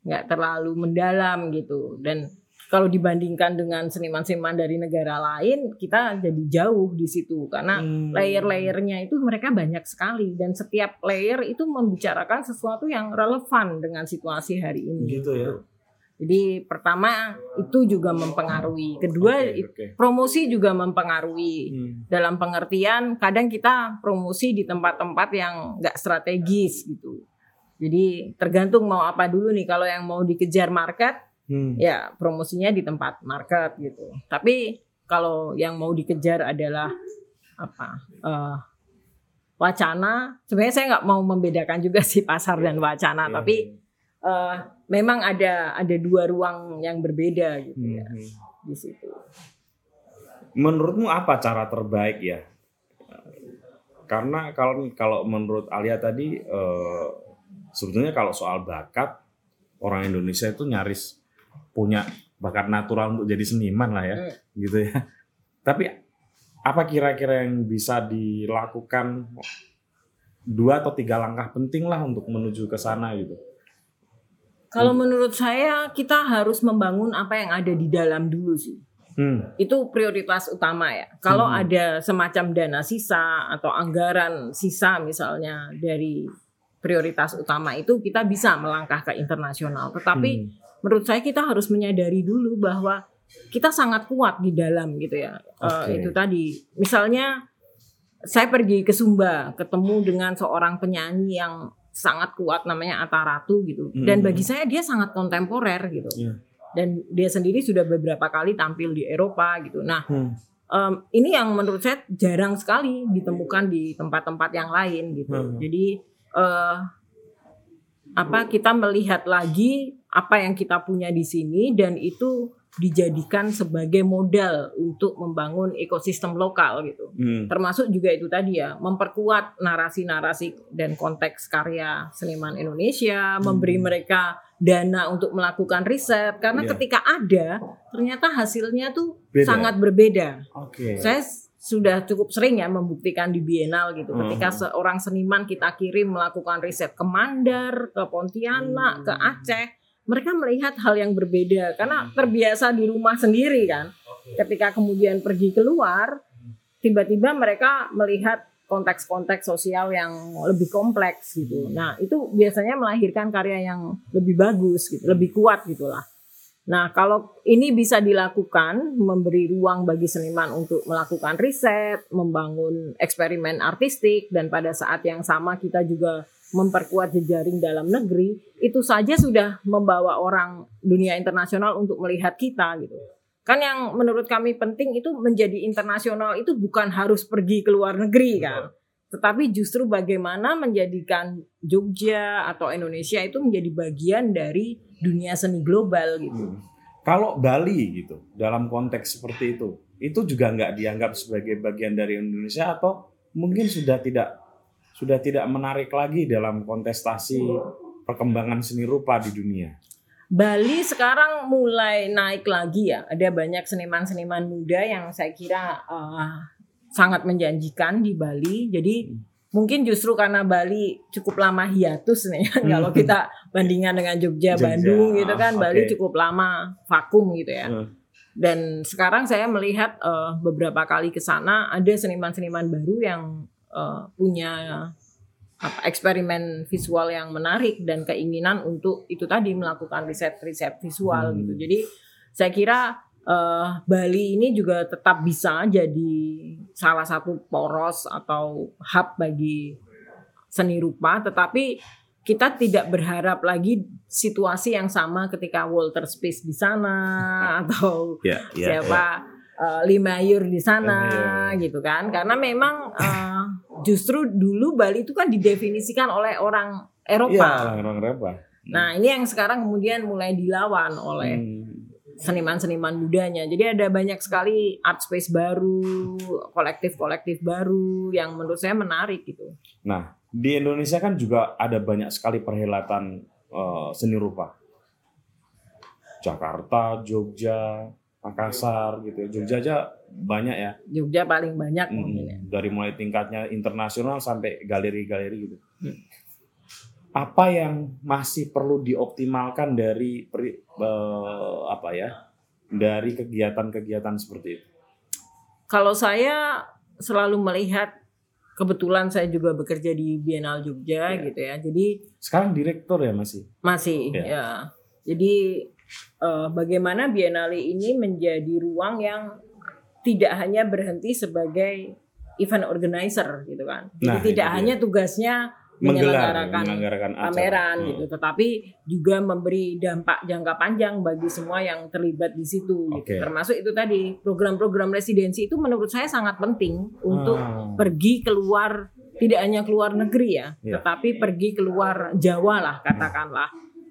nggak terlalu mendalam gitu dan kalau dibandingkan dengan seniman-seniman dari negara lain kita jadi jauh di situ karena Hmm. layer-layernya itu mereka banyak sekali dan setiap layer itu membicarakan sesuatu yang relevan dengan situasi hari ini. Gitu ya. Jadi pertama itu juga mempengaruhi, kedua it- oke. promosi juga mempengaruhi. Hmm. Dalam pengertian kadang kita promosi di tempat-tempat yang nggak strategis gitu. Jadi tergantung mau apa dulu nih kalau yang mau dikejar market Hmm. ya promosinya di tempat market gitu. Tapi kalau yang mau dikejar adalah apa eh, wacana, sebenarnya saya nggak mau membedakan juga sih pasar dan wacana, Iya, tapi iya. eh, memang ada ada dua ruang yang berbeda gitu ya Hmm. di situ. Menurutmu apa cara terbaik ya? Karena kalau kalau menurut Alia tadi eh, sebetulnya kalau soal bakat orang Indonesia itu nyaris punya bakat natural untuk jadi seniman lah ya, Hmm. gitu ya. Tapi apa kira-kira yang bisa dilakukan dua atau tiga langkah penting lah untuk menuju ke sana gitu? Kalau menurut saya kita harus membangun apa yang ada di dalam dulu sih. Hmm. Itu prioritas utama ya. Kalau Hmm. ada semacam dana sisa atau anggaran sisa misalnya dari prioritas utama itu kita bisa melangkah ke internasional. Tetapi Hmm. Menurut saya kita harus menyadari dulu bahwa kita sangat kuat di dalam gitu ya. Eh, Oke. itu tadi. Misalnya saya pergi ke Sumba, ketemu dengan seorang penyanyi yang sangat kuat namanya Atta Ratu gitu. Dan Hmm. bagi saya dia sangat kontemporer gitu. Iya. Dan dia sendiri sudah beberapa kali tampil di Eropa gitu. Nah, Hmm. em, ini yang menurut saya jarang sekali ditemukan di tempat-tempat yang lain gitu. Hmm. Jadi eh, apa kita melihat lagi apa yang kita punya di sini dan itu dijadikan sebagai modal untuk membangun ekosistem lokal gitu. Hmm. Termasuk juga itu tadi ya, memperkuat narasi-narasi dan konteks karya seniman Indonesia, memberi mereka dana untuk melakukan riset karena Iya. ketika ada ternyata hasilnya tuh Beda. sangat berbeda. Oke. Saya s- sudah cukup sering ya membuktikan di Bienal gitu. Ketika Mhm. seorang seniman kita kirim melakukan riset ke Mandar, ke Pontianak, ke Hmm. Aceh, mereka melihat hal yang berbeda karena terbiasa di rumah sendiri kan. Ketika kemudian pergi keluar, tiba-tiba mereka melihat konteks-konteks sosial yang lebih kompleks gitu. Nah, itu biasanya melahirkan karya yang lebih bagus gitu, lebih kuat gitulah. Nah, kalau ini bisa dilakukan, memberi ruang bagi seniman untuk melakukan riset, membangun eksperimen artistik, dan pada saat yang sama kita juga memperkuat jejaring dalam negeri, itu saja sudah membawa orang dunia internasional untuk melihat kita gitu. Kan yang menurut kami penting itu menjadi internasional itu bukan harus pergi ke luar negeri kan. Tetapi justru bagaimana menjadikan Jogja atau Indonesia itu menjadi bagian dari dunia seni global gitu. Hmm. Kalau Bali gitu, dalam konteks seperti itu, itu juga nggak dianggap sebagai bagian dari Indonesia atau mungkin sudah tidak sudah tidak menarik lagi dalam kontestasi perkembangan seni rupa di dunia. Bali sekarang mulai naik lagi ya. Ada banyak seniman-seniman muda yang saya kira eh, sangat menjanjikan di Bali. Jadi mungkin justru karena Bali cukup lama hiatus nih. Kalau kita bandingkan dengan Jogja, Jogja, Bandung gitu kan, oke. Bali cukup lama vakum gitu ya. Hmm. Dan sekarang saya melihat eh, beberapa kali ke sana ada seniman-seniman baru yang eh, punya apa, eksperimen visual yang menarik dan keinginan untuk itu tadi melakukan riset-riset visual Hmm. gitu. Jadi saya kira eh, Bali ini juga tetap bisa jadi salah satu poros atau hub bagi seni rupa, tetapi kita tidak berharap lagi situasi yang sama ketika Walter Space di sana atau Ya, siapa eh, Lima Yur di sana Iya. gitu kan karena memang eh, justru dulu Bali itu kan didefinisikan oleh orang Eropa orang Eropa. nah ini yang sekarang kemudian mulai dilawan oleh Hmm. seniman-seniman mudanya jadi ada banyak sekali art space baru kolektif-kolektif baru yang menurut saya menarik gitu Nah, di Indonesia kan juga ada banyak sekali perhelatan eh, seni rupa. Jakarta, Jogja, Makassar gitu ya. Jogja aja banyak ya. Jogja paling banyak Mm, mungkin ya. Dari mulai tingkatnya internasional sampai galeri-galeri gitu. Hmm. Apa yang masih perlu dioptimalkan dari eh, apa ya? Dari kegiatan-kegiatan seperti itu. Kalau saya selalu melihat kebetulan saya juga bekerja di Biennale Jogja Ya. gitu ya. Jadi Sekarang direktur ya masih. masih Ya. ya. Jadi eh, bagaimana Biennale ini menjadi ruang yang tidak hanya berhenti sebagai event organizer gitu kan. Jadi Nah, tidak itu dia. hanya tugasnya menyelenggarakan pameran Hmm. gitu, tetapi juga memberi dampak jangka panjang bagi semua yang terlibat di situ. Gitu. Oke. Termasuk itu tadi program-program residensi itu menurut saya sangat penting untuk Ah. pergi keluar tidak hanya keluar negeri ya, Iya. tetapi pergi keluar Jawa lah katakanlah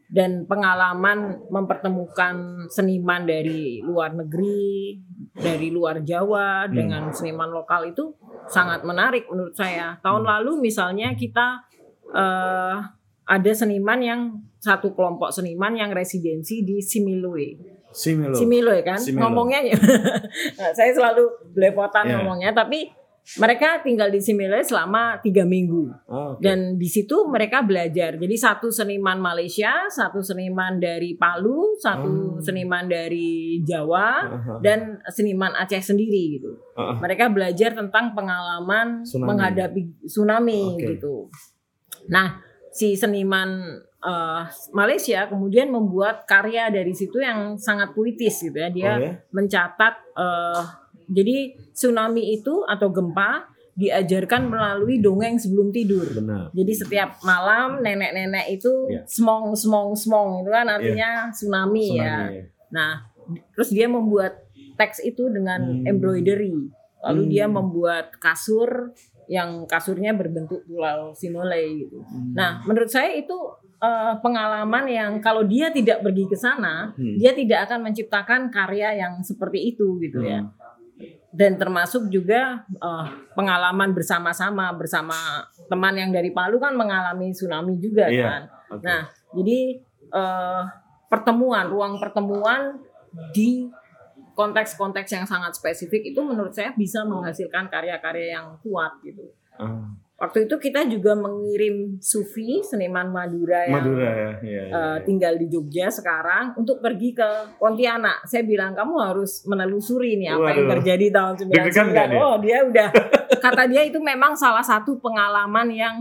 dan pengalaman mempertemukan seniman dari luar negeri, dari luar Jawa Hmm. dengan seniman lokal itu sangat menarik menurut saya. Tahun Hmm. lalu misalnya kita eh, ada seniman yang satu kelompok seniman yang residensi di Similoe. Similo. Similoe kan Similo. ngomongnya Nah, saya selalu belepotan Iya. ngomongnya tapi mereka tinggal di Similoe selama tiga minggu Oh, oke. dan di situ mereka belajar jadi satu seniman Malaysia satu seniman dari Palu satu Hmm. seniman dari Jawa Aha. dan seniman Aceh sendiri gitu Ah, ah. mereka belajar tentang pengalaman Tsunami. menghadapi tsunami Oke. gitu nah si seniman uh, Malaysia kemudian membuat karya dari situ yang sangat puitis gitu ya. Dia Oh, ya? mencatat uh, jadi tsunami itu atau gempa diajarkan melalui dongeng sebelum tidur. Benar. Jadi setiap malam nenek-nenek itu Iya. smong smong smong itu kan artinya tsunami, ya. Tsunami. Nah, terus dia membuat teks itu dengan Hmm. embroidery. Lalu Hmm. dia membuat kasur yang kasurnya berbentuk pulau Sinolei gitu. Hmm. Nah, menurut saya itu eh, pengalaman yang kalau dia tidak pergi ke sana, Hmm. dia tidak akan menciptakan karya yang seperti itu gitu ya. Dan termasuk juga eh, pengalaman bersama-sama bersama teman yang dari Palu kan mengalami tsunami juga Iya. kan. Oke. Nah, jadi eh, pertemuan, ruang pertemuan di konteks-konteks yang sangat spesifik itu menurut saya bisa menghasilkan karya-karya yang kuat gitu. Ah, Waktu itu kita juga mengirim Sufi, seniman Madura yang Madura ya. Iya, eh, iya. tinggal di Jogja sekarang untuk pergi ke Pontianak. Saya bilang kamu harus menelusuri nih apa yang Waduh. terjadi tahun Deg-degan nggak 99. dia? Oh, dia udah kata dia itu memang salah satu pengalaman yang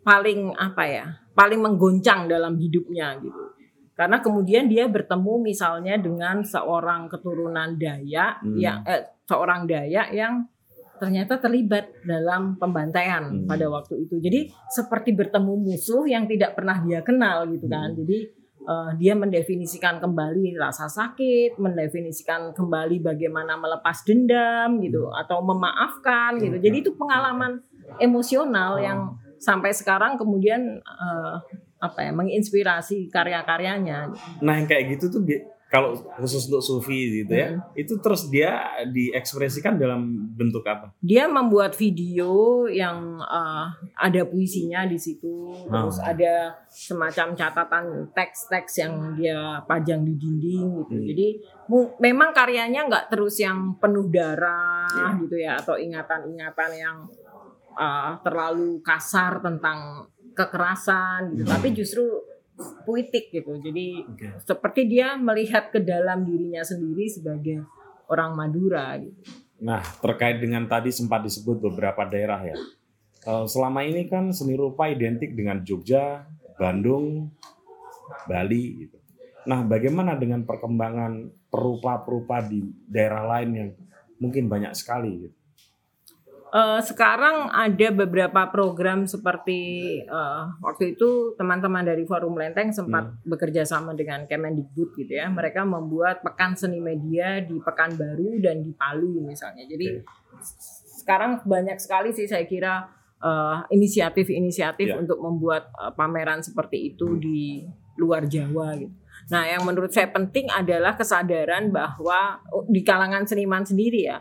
paling apa ya? paling menggoncang dalam hidupnya gitu. Karena kemudian dia bertemu misalnya dengan seorang keturunan Dayak Hmm. yang eh, seorang Dayak yang ternyata terlibat dalam pembantaian Hmm. pada waktu itu. Jadi seperti bertemu musuh yang tidak pernah dia kenal gitu kan. Hmm. Jadi eh, dia mendefinisikan kembali rasa sakit, mendefinisikan kembali bagaimana melepas dendam gitu atau memaafkan gitu. Hmm. Jadi itu pengalaman emosional yang sampai sekarang kemudian eh, apa ya menginspirasi karya-karyanya. Nah yang kayak gitu tuh kalau khusus untuk sufi gitu ya, Hmm. itu terus dia diekspresikan dalam bentuk apa? Dia membuat video yang eh, ada puisinya di situ, terus Oh. ada semacam catatan teks-teks yang dia pajang di dinding gitu. Hmm. Jadi memang karyanya nggak terus yang penuh darah Iya. gitu ya atau ingatan-ingatan yang eh, terlalu kasar tentang kekerasan gitu, Hmm. tapi justru puitik gitu. Jadi Oke. seperti dia melihat ke dalam dirinya sendiri sebagai orang Madura gitu. Nah terkait dengan tadi sempat disebut beberapa daerah ya. Eh, selama ini kan seni rupa identik dengan Jogja, Bandung, Bali gitu. Nah bagaimana dengan perkembangan perupa-perupa di daerah lain yang mungkin banyak sekali gitu? Eh, sekarang ada beberapa program seperti eh, waktu itu teman-teman dari Forum Lenteng sempat Hmm. bekerja sama dengan Kemendikbud gitu ya. Mereka membuat pekan seni media di Pekanbaru dan di Palu misalnya. Jadi sekarang banyak sekali sih saya kira eh, inisiatif-inisiatif Ya. untuk membuat eh, pameran seperti itu Hmm. di luar Jawa gitu. Nah, yang menurut saya penting adalah kesadaran bahwa oh, di kalangan seniman sendiri ya,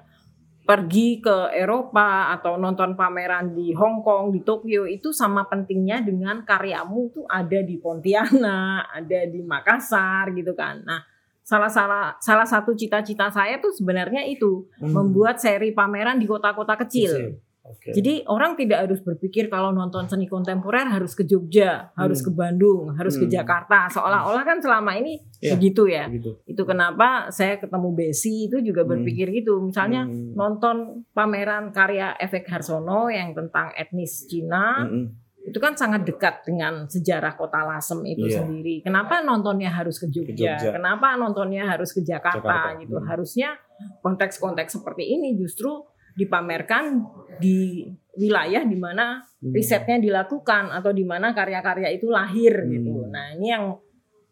pergi ke Eropa atau nonton pameran di Hong Kong, di Tokyo itu sama pentingnya dengan karyamu tuh ada di Pontianak, ada di Makassar gitu kan. Nah, salah salah salah satu cita-cita saya tuh sebenarnya itu Hmm. membuat seri pameran di kota-kota kecil. Oke. Jadi orang tidak harus berpikir kalau nonton seni kontemporer harus ke Jogja, harus Hmm. ke Bandung, harus ke Hmm. Jakarta. Seolah-olah kan selama ini Iya. begitu ya. Gitu. Itu kenapa saya ketemu Besi itu juga Hmm. berpikir gitu. Misalnya Hmm. nonton pameran karya Efek Harsono yang tentang etnis Cina Mm-mm. itu kan sangat dekat dengan sejarah kota Lasem itu Iya. sendiri. Kenapa nontonnya harus ke Jogja? Jogja. Kenapa nontonnya harus ke Jakarta, Jakarta. gitu? Hmm. Harusnya konteks-konteks seperti ini justru dipamerkan di wilayah di mana Hmm. risetnya dilakukan atau di mana karya-karya itu lahir Hmm. gitu. Nah, ini yang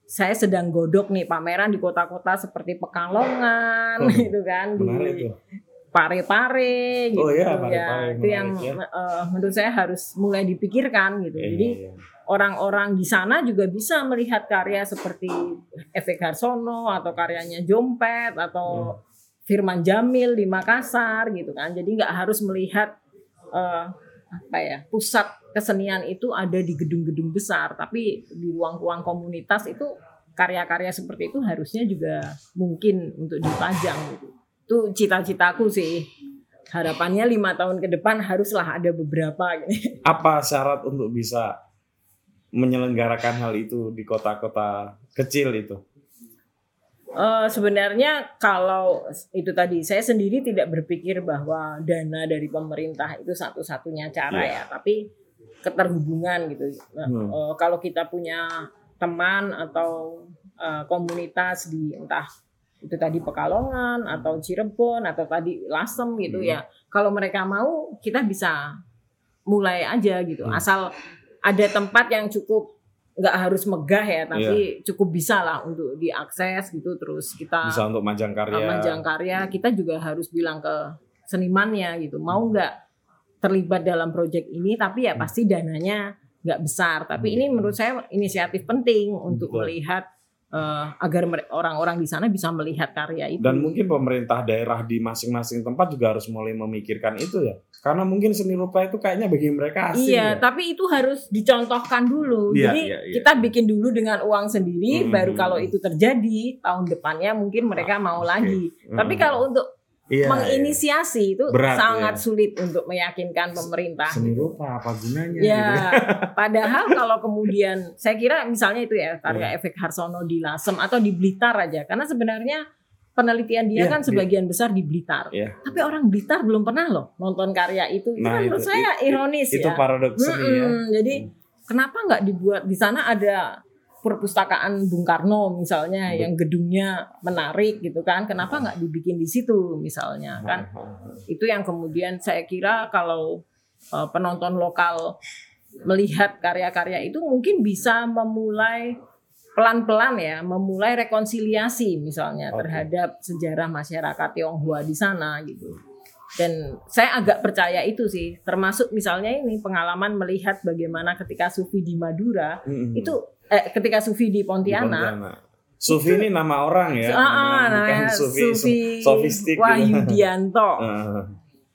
saya sedang godok nih pameran di kota-kota seperti Pekalongan Oh, gitu kan di. Pare-pare gitu Oh iya, ya. Pare-Pare, itu yang menarik eh, menurut saya harus mulai dipikirkan gitu. Iya, Jadi iya, iya. orang-orang di sana juga bisa melihat karya seperti Efek Harsono atau karyanya Jompet atau Firman Jamil di Makassar gitu kan. Jadi nggak harus melihat eh, apa ya pusat kesenian itu ada di gedung-gedung besar, tapi di ruang-ruang komunitas itu karya-karya seperti itu harusnya juga mungkin untuk dipajang gitu. Itu cita-citaku sih. Harapannya lima tahun ke depan haruslah ada beberapa gitu. apa syarat untuk bisa menyelenggarakan hal itu di kota-kota kecil itu? Eh, sebenarnya kalau itu tadi saya sendiri tidak berpikir bahwa dana dari pemerintah itu satu-satunya cara Iya. ya, tapi keterhubungan gitu. Nah, Hmm. eh, kalau kita punya teman atau uh, komunitas di entah itu tadi Pekalongan atau Cirebon atau tadi Lasem gitu Hmm. ya. Kalau mereka mau kita bisa mulai aja gitu. Hmm. Asal ada tempat yang cukup nggak harus megah ya, tapi cukup bisa lah untuk diakses gitu. Terus kita Bisa untuk majang karya. Majang karya kita juga harus bilang ke senimannya gitu mau nggak terlibat dalam proyek ini tapi ya pasti dananya nggak besar tapi ini menurut saya inisiatif penting untuk Betul. melihat eh, agar orang-orang di sana bisa melihat karya itu Dan mungkin pemerintah daerah di masing-masing tempat juga harus mulai memikirkan itu ya. Karena mungkin seni rupa itu kayaknya bagi mereka asing Iya, ya. tapi itu harus dicontohkan dulu. Iya, Jadi iya, iya. kita bikin dulu dengan uang sendiri, Hmm. baru kalau itu terjadi tahun depannya mungkin mereka mau oke. lagi. Tapi Hmm. kalau untuk Iya, menginisiasi itu Berat, sangat ya. sulit untuk meyakinkan pemerintah. iya. Seni rupa apa gunanya Ya, gitu. padahal kalau kemudian saya kira misalnya itu ya karya Iya. efek Harsono di Lasem atau di Blitar aja, karena sebenarnya penelitian dia Iya, kan sebagian besar di Blitar. Iya. Tapi orang Blitar belum pernah loh nonton karya itu. Itu Nah, kan menurut itu- saya ironis Itu ya. paradoks seni ya. Jadi kenapa nggak dibuat di sana ada perpustakaan Bung Karno misalnya Betul. yang gedungnya menarik gitu kan? Kenapa nggak dibikin di situ misalnya kan? itu yang kemudian saya kira kalau uh, penonton lokal melihat karya-karya itu mungkin bisa memulai pelan-pelan ya memulai rekonsiliasi misalnya Oke. terhadap sejarah masyarakat Tionghoa di sana gitu dan saya agak percaya itu sih termasuk misalnya ini pengalaman melihat bagaimana ketika Sufi di Madura Mm-mm. itu eh, ketika Sufi di Di Pontianak Pontianak. Sufi ini nama orang ya. Ah, ah, bukan namanya Sufi, Sufi sofistik gitu. Wahyudianto. Ah,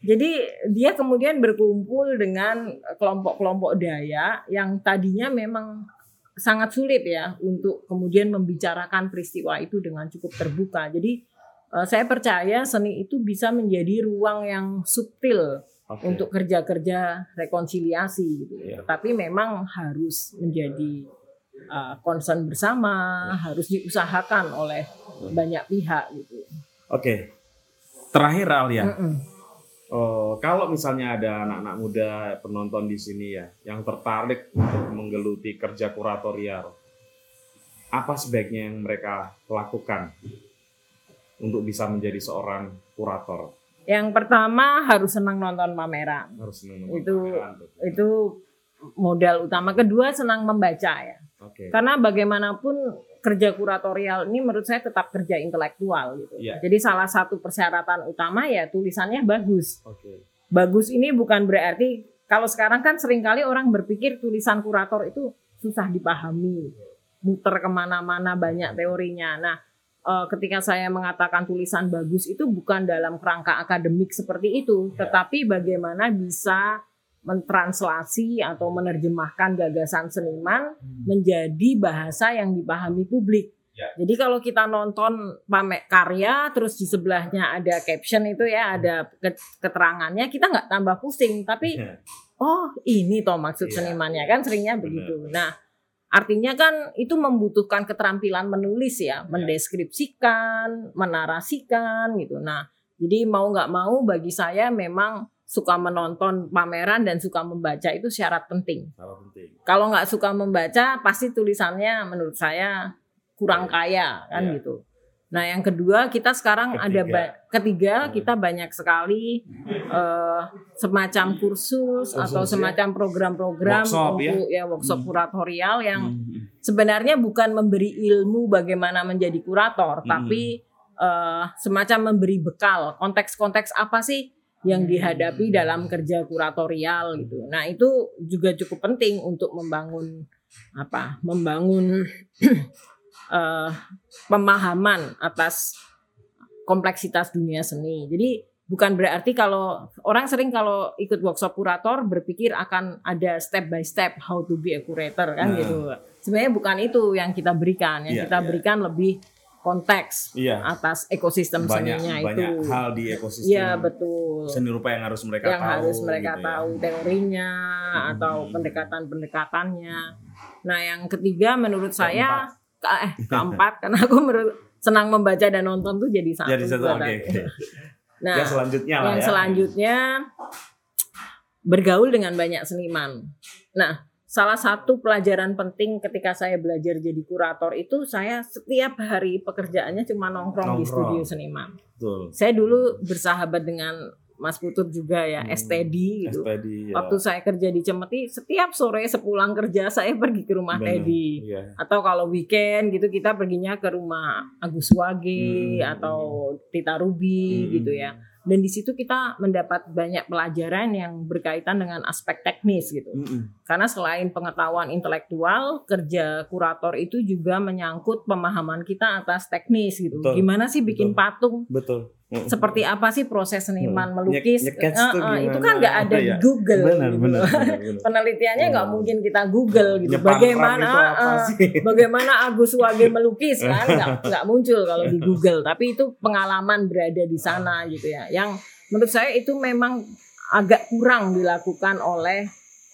Jadi dia kemudian berkumpul dengan kelompok-kelompok daya yang tadinya memang sangat sulit ya untuk kemudian membicarakan peristiwa itu dengan cukup terbuka. Jadi eh, saya percaya seni itu bisa menjadi ruang yang subtil oke. untuk kerja-kerja rekonsiliasi gitu. Iya. Tapi memang harus menjadi uh, concern bersama, harus diusahakan oleh banyak pihak gitu. Oke. Terakhir Alia. Mm-mm. Oh, kalau misalnya ada anak-anak muda penonton di sini ya yang tertarik untuk menggeluti kerja kuratorial, apa sebaiknya yang mereka lakukan untuk bisa menjadi seorang kurator? Yang pertama harus senang nonton pameran. Harus menentukan Itu- pameran tuh. Itu modal utama. Kedua senang membaca ya. Oke. Karena bagaimanapun kerja kuratorial ini menurut saya tetap kerja intelektual gitu. Iya. Jadi salah satu persyaratan utama ya tulisannya bagus. Oke. Bagus ini bukan berarti kalau sekarang kan sering kali orang berpikir tulisan kurator itu susah dipahami, muter ke mana-mana banyak teorinya. Nah, eh, ketika saya mengatakan tulisan bagus itu bukan dalam kerangka akademik seperti itu, Ya. tetapi bagaimana bisa mentranslasi atau menerjemahkan gagasan seniman menjadi bahasa yang dipahami publik. Ya. Jadi kalau kita nonton pamer karya terus di sebelahnya ada caption itu ya ada ke- keterangannya kita nggak tambah pusing tapi Ya. oh ini toh maksud Iya, senimannya kan seringnya begitu. Nah artinya kan itu membutuhkan keterampilan menulis ya, mendeskripsikan, menarasikan gitu. Nah jadi mau nggak mau bagi saya memang suka menonton pameran dan suka membaca itu syarat penting. Salah penting. Kalau nggak suka membaca pasti tulisannya menurut saya kurang kaya kan Iya. gitu. Nah yang kedua kita sekarang ada Ketiga. ba- ketiga Hmm. kita banyak sekali eh, semacam kursus, atau Kursus, ya. semacam program-program Workshop, ya. untuk ya, workshop Hmm. kuratorial yang Hmm. sebenarnya bukan memberi ilmu bagaimana menjadi kurator, Hmm. tapi eh, semacam memberi bekal konteks-konteks apa sih yang dihadapi dalam kerja kuratorial gitu. Nah itu juga cukup penting untuk membangun apa? Membangun eh, pemahaman atas kompleksitas dunia seni. Jadi bukan berarti kalau orang sering kalau ikut workshop kurator berpikir akan ada step by step how to be a curator kan Nah. gitu. Sebenarnya bukan itu yang kita berikan. Yang Iya, kita iya. berikan lebih konteks Iya. atas ekosistem Banyak seninya banyak itu. hal di ekosistem Iya betul. seni rupa yang harus mereka yang tahu. harus mereka gitu ya. tahu teorinya atau Hmm. pendekatan-pendekatannya. Nah, yang ketiga menurut saya ke- eh keempat karena aku menurut senang membaca dan nonton tuh jadi satu. Jadi satu oke. oke. Nah, yang selanjutnya lah yang ya. selanjutnya bergaul dengan banyak seniman. Nah, salah satu pelajaran penting ketika saya belajar jadi kurator itu saya setiap hari pekerjaannya cuma nongkrong, di Nongkrong. studio seniman. Betul. Saya dulu bersahabat dengan Mas Putut juga ya, Hmm. STD gitu. SPD ya. Waktu saya kerja di Cemeti, setiap sore sepulang kerja saya pergi ke rumah Benar. Teddy. Iya. Atau kalau weekend gitu kita perginya ke rumah Agus Wage Hmm. atau Tita Ruby Hmm. gitu ya. Dan di situ kita mendapat banyak pelajaran yang berkaitan dengan aspek teknis gitu. Mm-mm. Karena selain pengetahuan intelektual, kerja kurator itu juga menyangkut pemahaman kita atas teknis gitu. Betul. Gimana sih bikin Betul. patung? Betul. Seperti apa sih proses seniman melukis? Nyek- tuh eh, itu kan nggak ada di Iya. Google. Benar, gitu. benar, benar, benar. Penelitiannya nggak mungkin kita Google gitu. Nyepan Bagaimana itu sih? bagaimana Agus Wage melukis kan nggak muncul kalau di Google. Tapi itu pengalaman berada di sana gitu ya. Yang menurut saya itu memang agak kurang dilakukan oleh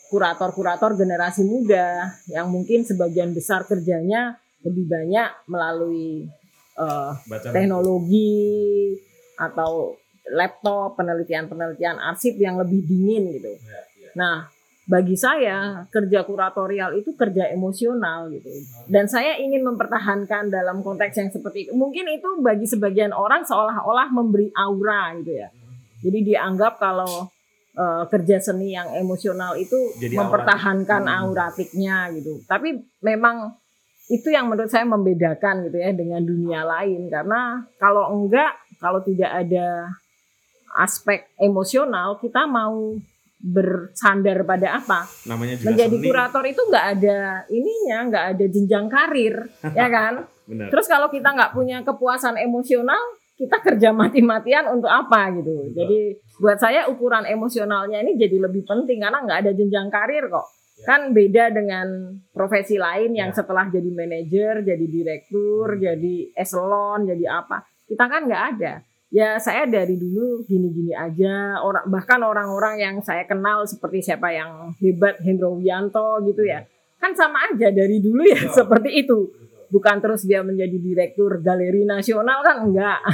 kurator-kurator generasi muda yang mungkin sebagian besar kerjanya lebih banyak melalui Baca teknologi atau laptop, penelitian-penelitian arsip yang lebih dingin gitu. Iya, iya. Nah, bagi saya kerja kuratorial itu kerja emosional gitu. Dan saya ingin mempertahankan dalam konteks yang seperti itu. Mungkin itu bagi sebagian orang seolah-olah memberi aura gitu ya. Jadi dianggap kalau eh, kerja seni yang emosional itu Jadi mempertahankan. Hmm. auratiknya gitu. Tapi memang itu yang menurut saya membedakan gitu ya dengan dunia lain karena kalau enggak kalau tidak ada aspek emosional kita mau bersandar pada apa? Namanya juga menjadi seni. kurator itu nggak ada ininya nggak ada jenjang karir ya kan? Benar. terus kalau kita nggak punya kepuasan emosional kita kerja mati-matian untuk apa gitu? Jadi buat saya ukuran emosionalnya ini jadi lebih penting karena nggak ada jenjang karir kok. Kan beda dengan profesi lain yang Ya. setelah jadi manajer jadi direktur jadi eselon jadi apa kita kan nggak ada. Ya saya dari dulu gini-gini aja. Orang bahkan orang-orang yang saya kenal seperti siapa yang hebat Hendro Wianto gitu ya. Kan sama aja dari dulu ya seperti itu. Bukan terus dia menjadi direktur galeri nasional kan enggak.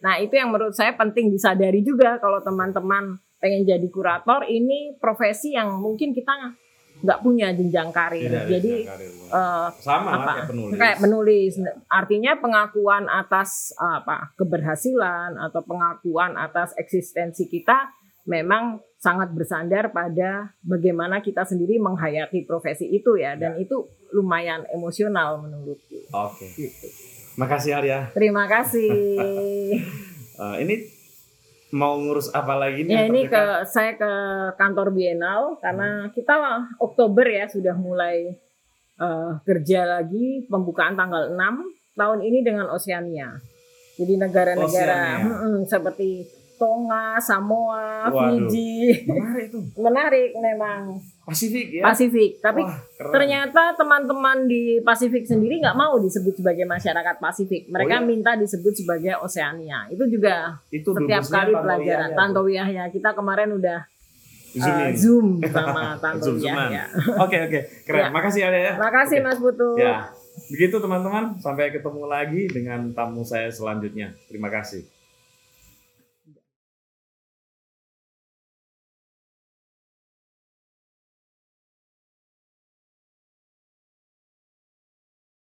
Nah itu yang menurut saya penting disadari juga kalau teman-teman pengen jadi kurator ini profesi yang mungkin kita nggak punya jenjang karir Tidak jadi jenjang karir. eh, sama apa kayak penulis. kayak menulis artinya pengakuan atas apa keberhasilan atau pengakuan atas eksistensi kita memang sangat bersandar pada bagaimana kita sendiri menghayati profesi itu ya dan itu lumayan emosional menurutku Oke. gitu. Makasih Arya. terima kasih Eh, ini mau ngurus apa lagi nih? ya ini ke saya ke kantor Bienal karena kita Oktober ya sudah mulai eh, kerja lagi pembukaan tanggal 6 tahun ini dengan Oceania. Jadi negara-negara mm-mm, seperti Tonga, Samoa, Waduh. Fiji. menarik tuh. Menarik memang Pasifik ya. Pasifik. Tapi Wah, keren. ternyata teman-teman di Pasifik sendiri nggak mau disebut sebagai masyarakat Pasifik. Mereka Oh, iya? minta disebut sebagai Oceania. Itu juga itu setiap kali pelajaran. Wiyahya Tanto tuh. Wiyahya kita kemarin udah Zoom uh. Zoom sama Tanto Zoom-zooman. Wiyahya. Oke oke keren. Ya. Makasih Arya ya. Makasih Oke. Mas Putu. Ya begitu teman-teman. Sampai ketemu lagi dengan tamu saya selanjutnya. Terima kasih.